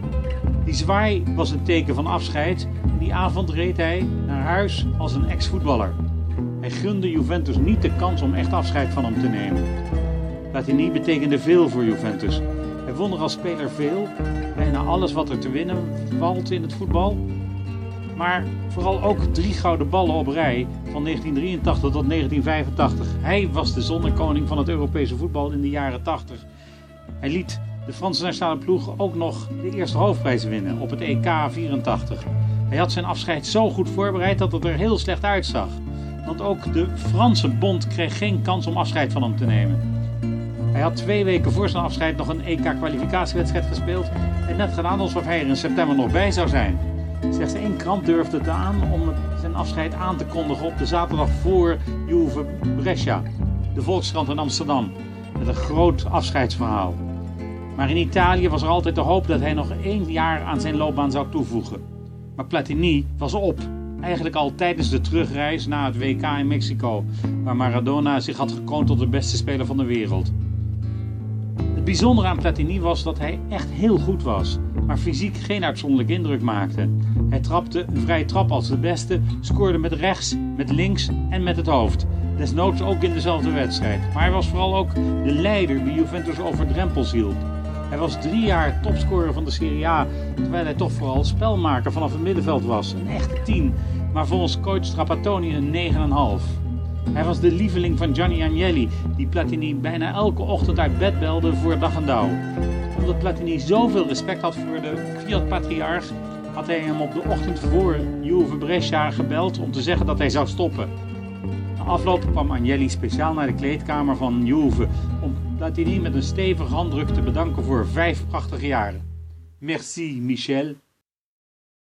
Die zwaai was een teken van afscheid en die avond reed hij naar huis als een ex-voetballer. Gunde Juventus niet de kans om echt afscheid van hem te nemen. Platini betekende veel voor Juventus. Hij won er als speler veel, bijna alles wat er te winnen valt in het voetbal. Maar vooral ook drie gouden ballen op rij van 1983 tot 1985. Hij was de zonnekoning van het Europese voetbal in de jaren 80. Hij liet de Franse nationale ploeg ook nog de eerste hoofdprijs winnen op het EK 84. Hij had zijn afscheid zo goed voorbereid dat het er heel slecht uitzag. Want ook de Franse bond kreeg geen kans om afscheid van hem te nemen. Hij had twee weken voor zijn afscheid nog een EK-kwalificatiewedstrijd gespeeld en net gedaan alsof hij er in september nog bij zou zijn. Slechts één krant durfde het aan om zijn afscheid aan te kondigen op de zaterdag voor Juve Brescia, de Volkskrant in Amsterdam, met een groot afscheidsverhaal. Maar in Italië was er altijd de hoop dat hij nog één jaar aan zijn loopbaan zou toevoegen. Maar Platini was op. Eigenlijk al tijdens de terugreis na het WK in Mexico, waar Maradona zich had gekroond tot de beste speler van de wereld. Het bijzondere aan Platini was dat hij echt heel goed was, maar fysiek geen uitzonderlijke indruk maakte. Hij trapte een vrije trap als de beste, scoorde met rechts, met links en met het hoofd. Desnoods ook in dezelfde wedstrijd. Maar hij was vooral ook de leider die Juventus over drempels hielp. Hij was drie jaar topscorer van de Serie A, terwijl hij toch vooral spelmaker vanaf het middenveld was. Een echte 10, maar volgens coach Trapattoni een 9,5. Hij was de lieveling van Gianni Agnelli, die Platini bijna elke ochtend uit bed belde voor dag en dauw. Omdat Platini zoveel respect had voor de Fiat-patriarch, had hij hem op de ochtend voor Juve Brescia gebeld om te zeggen dat hij zou stoppen. Na afloop kwam Agnelli speciaal naar de kleedkamer van Juve om Platini met een stevige handdruk te bedanken voor vijf prachtige jaren. Merci Michel.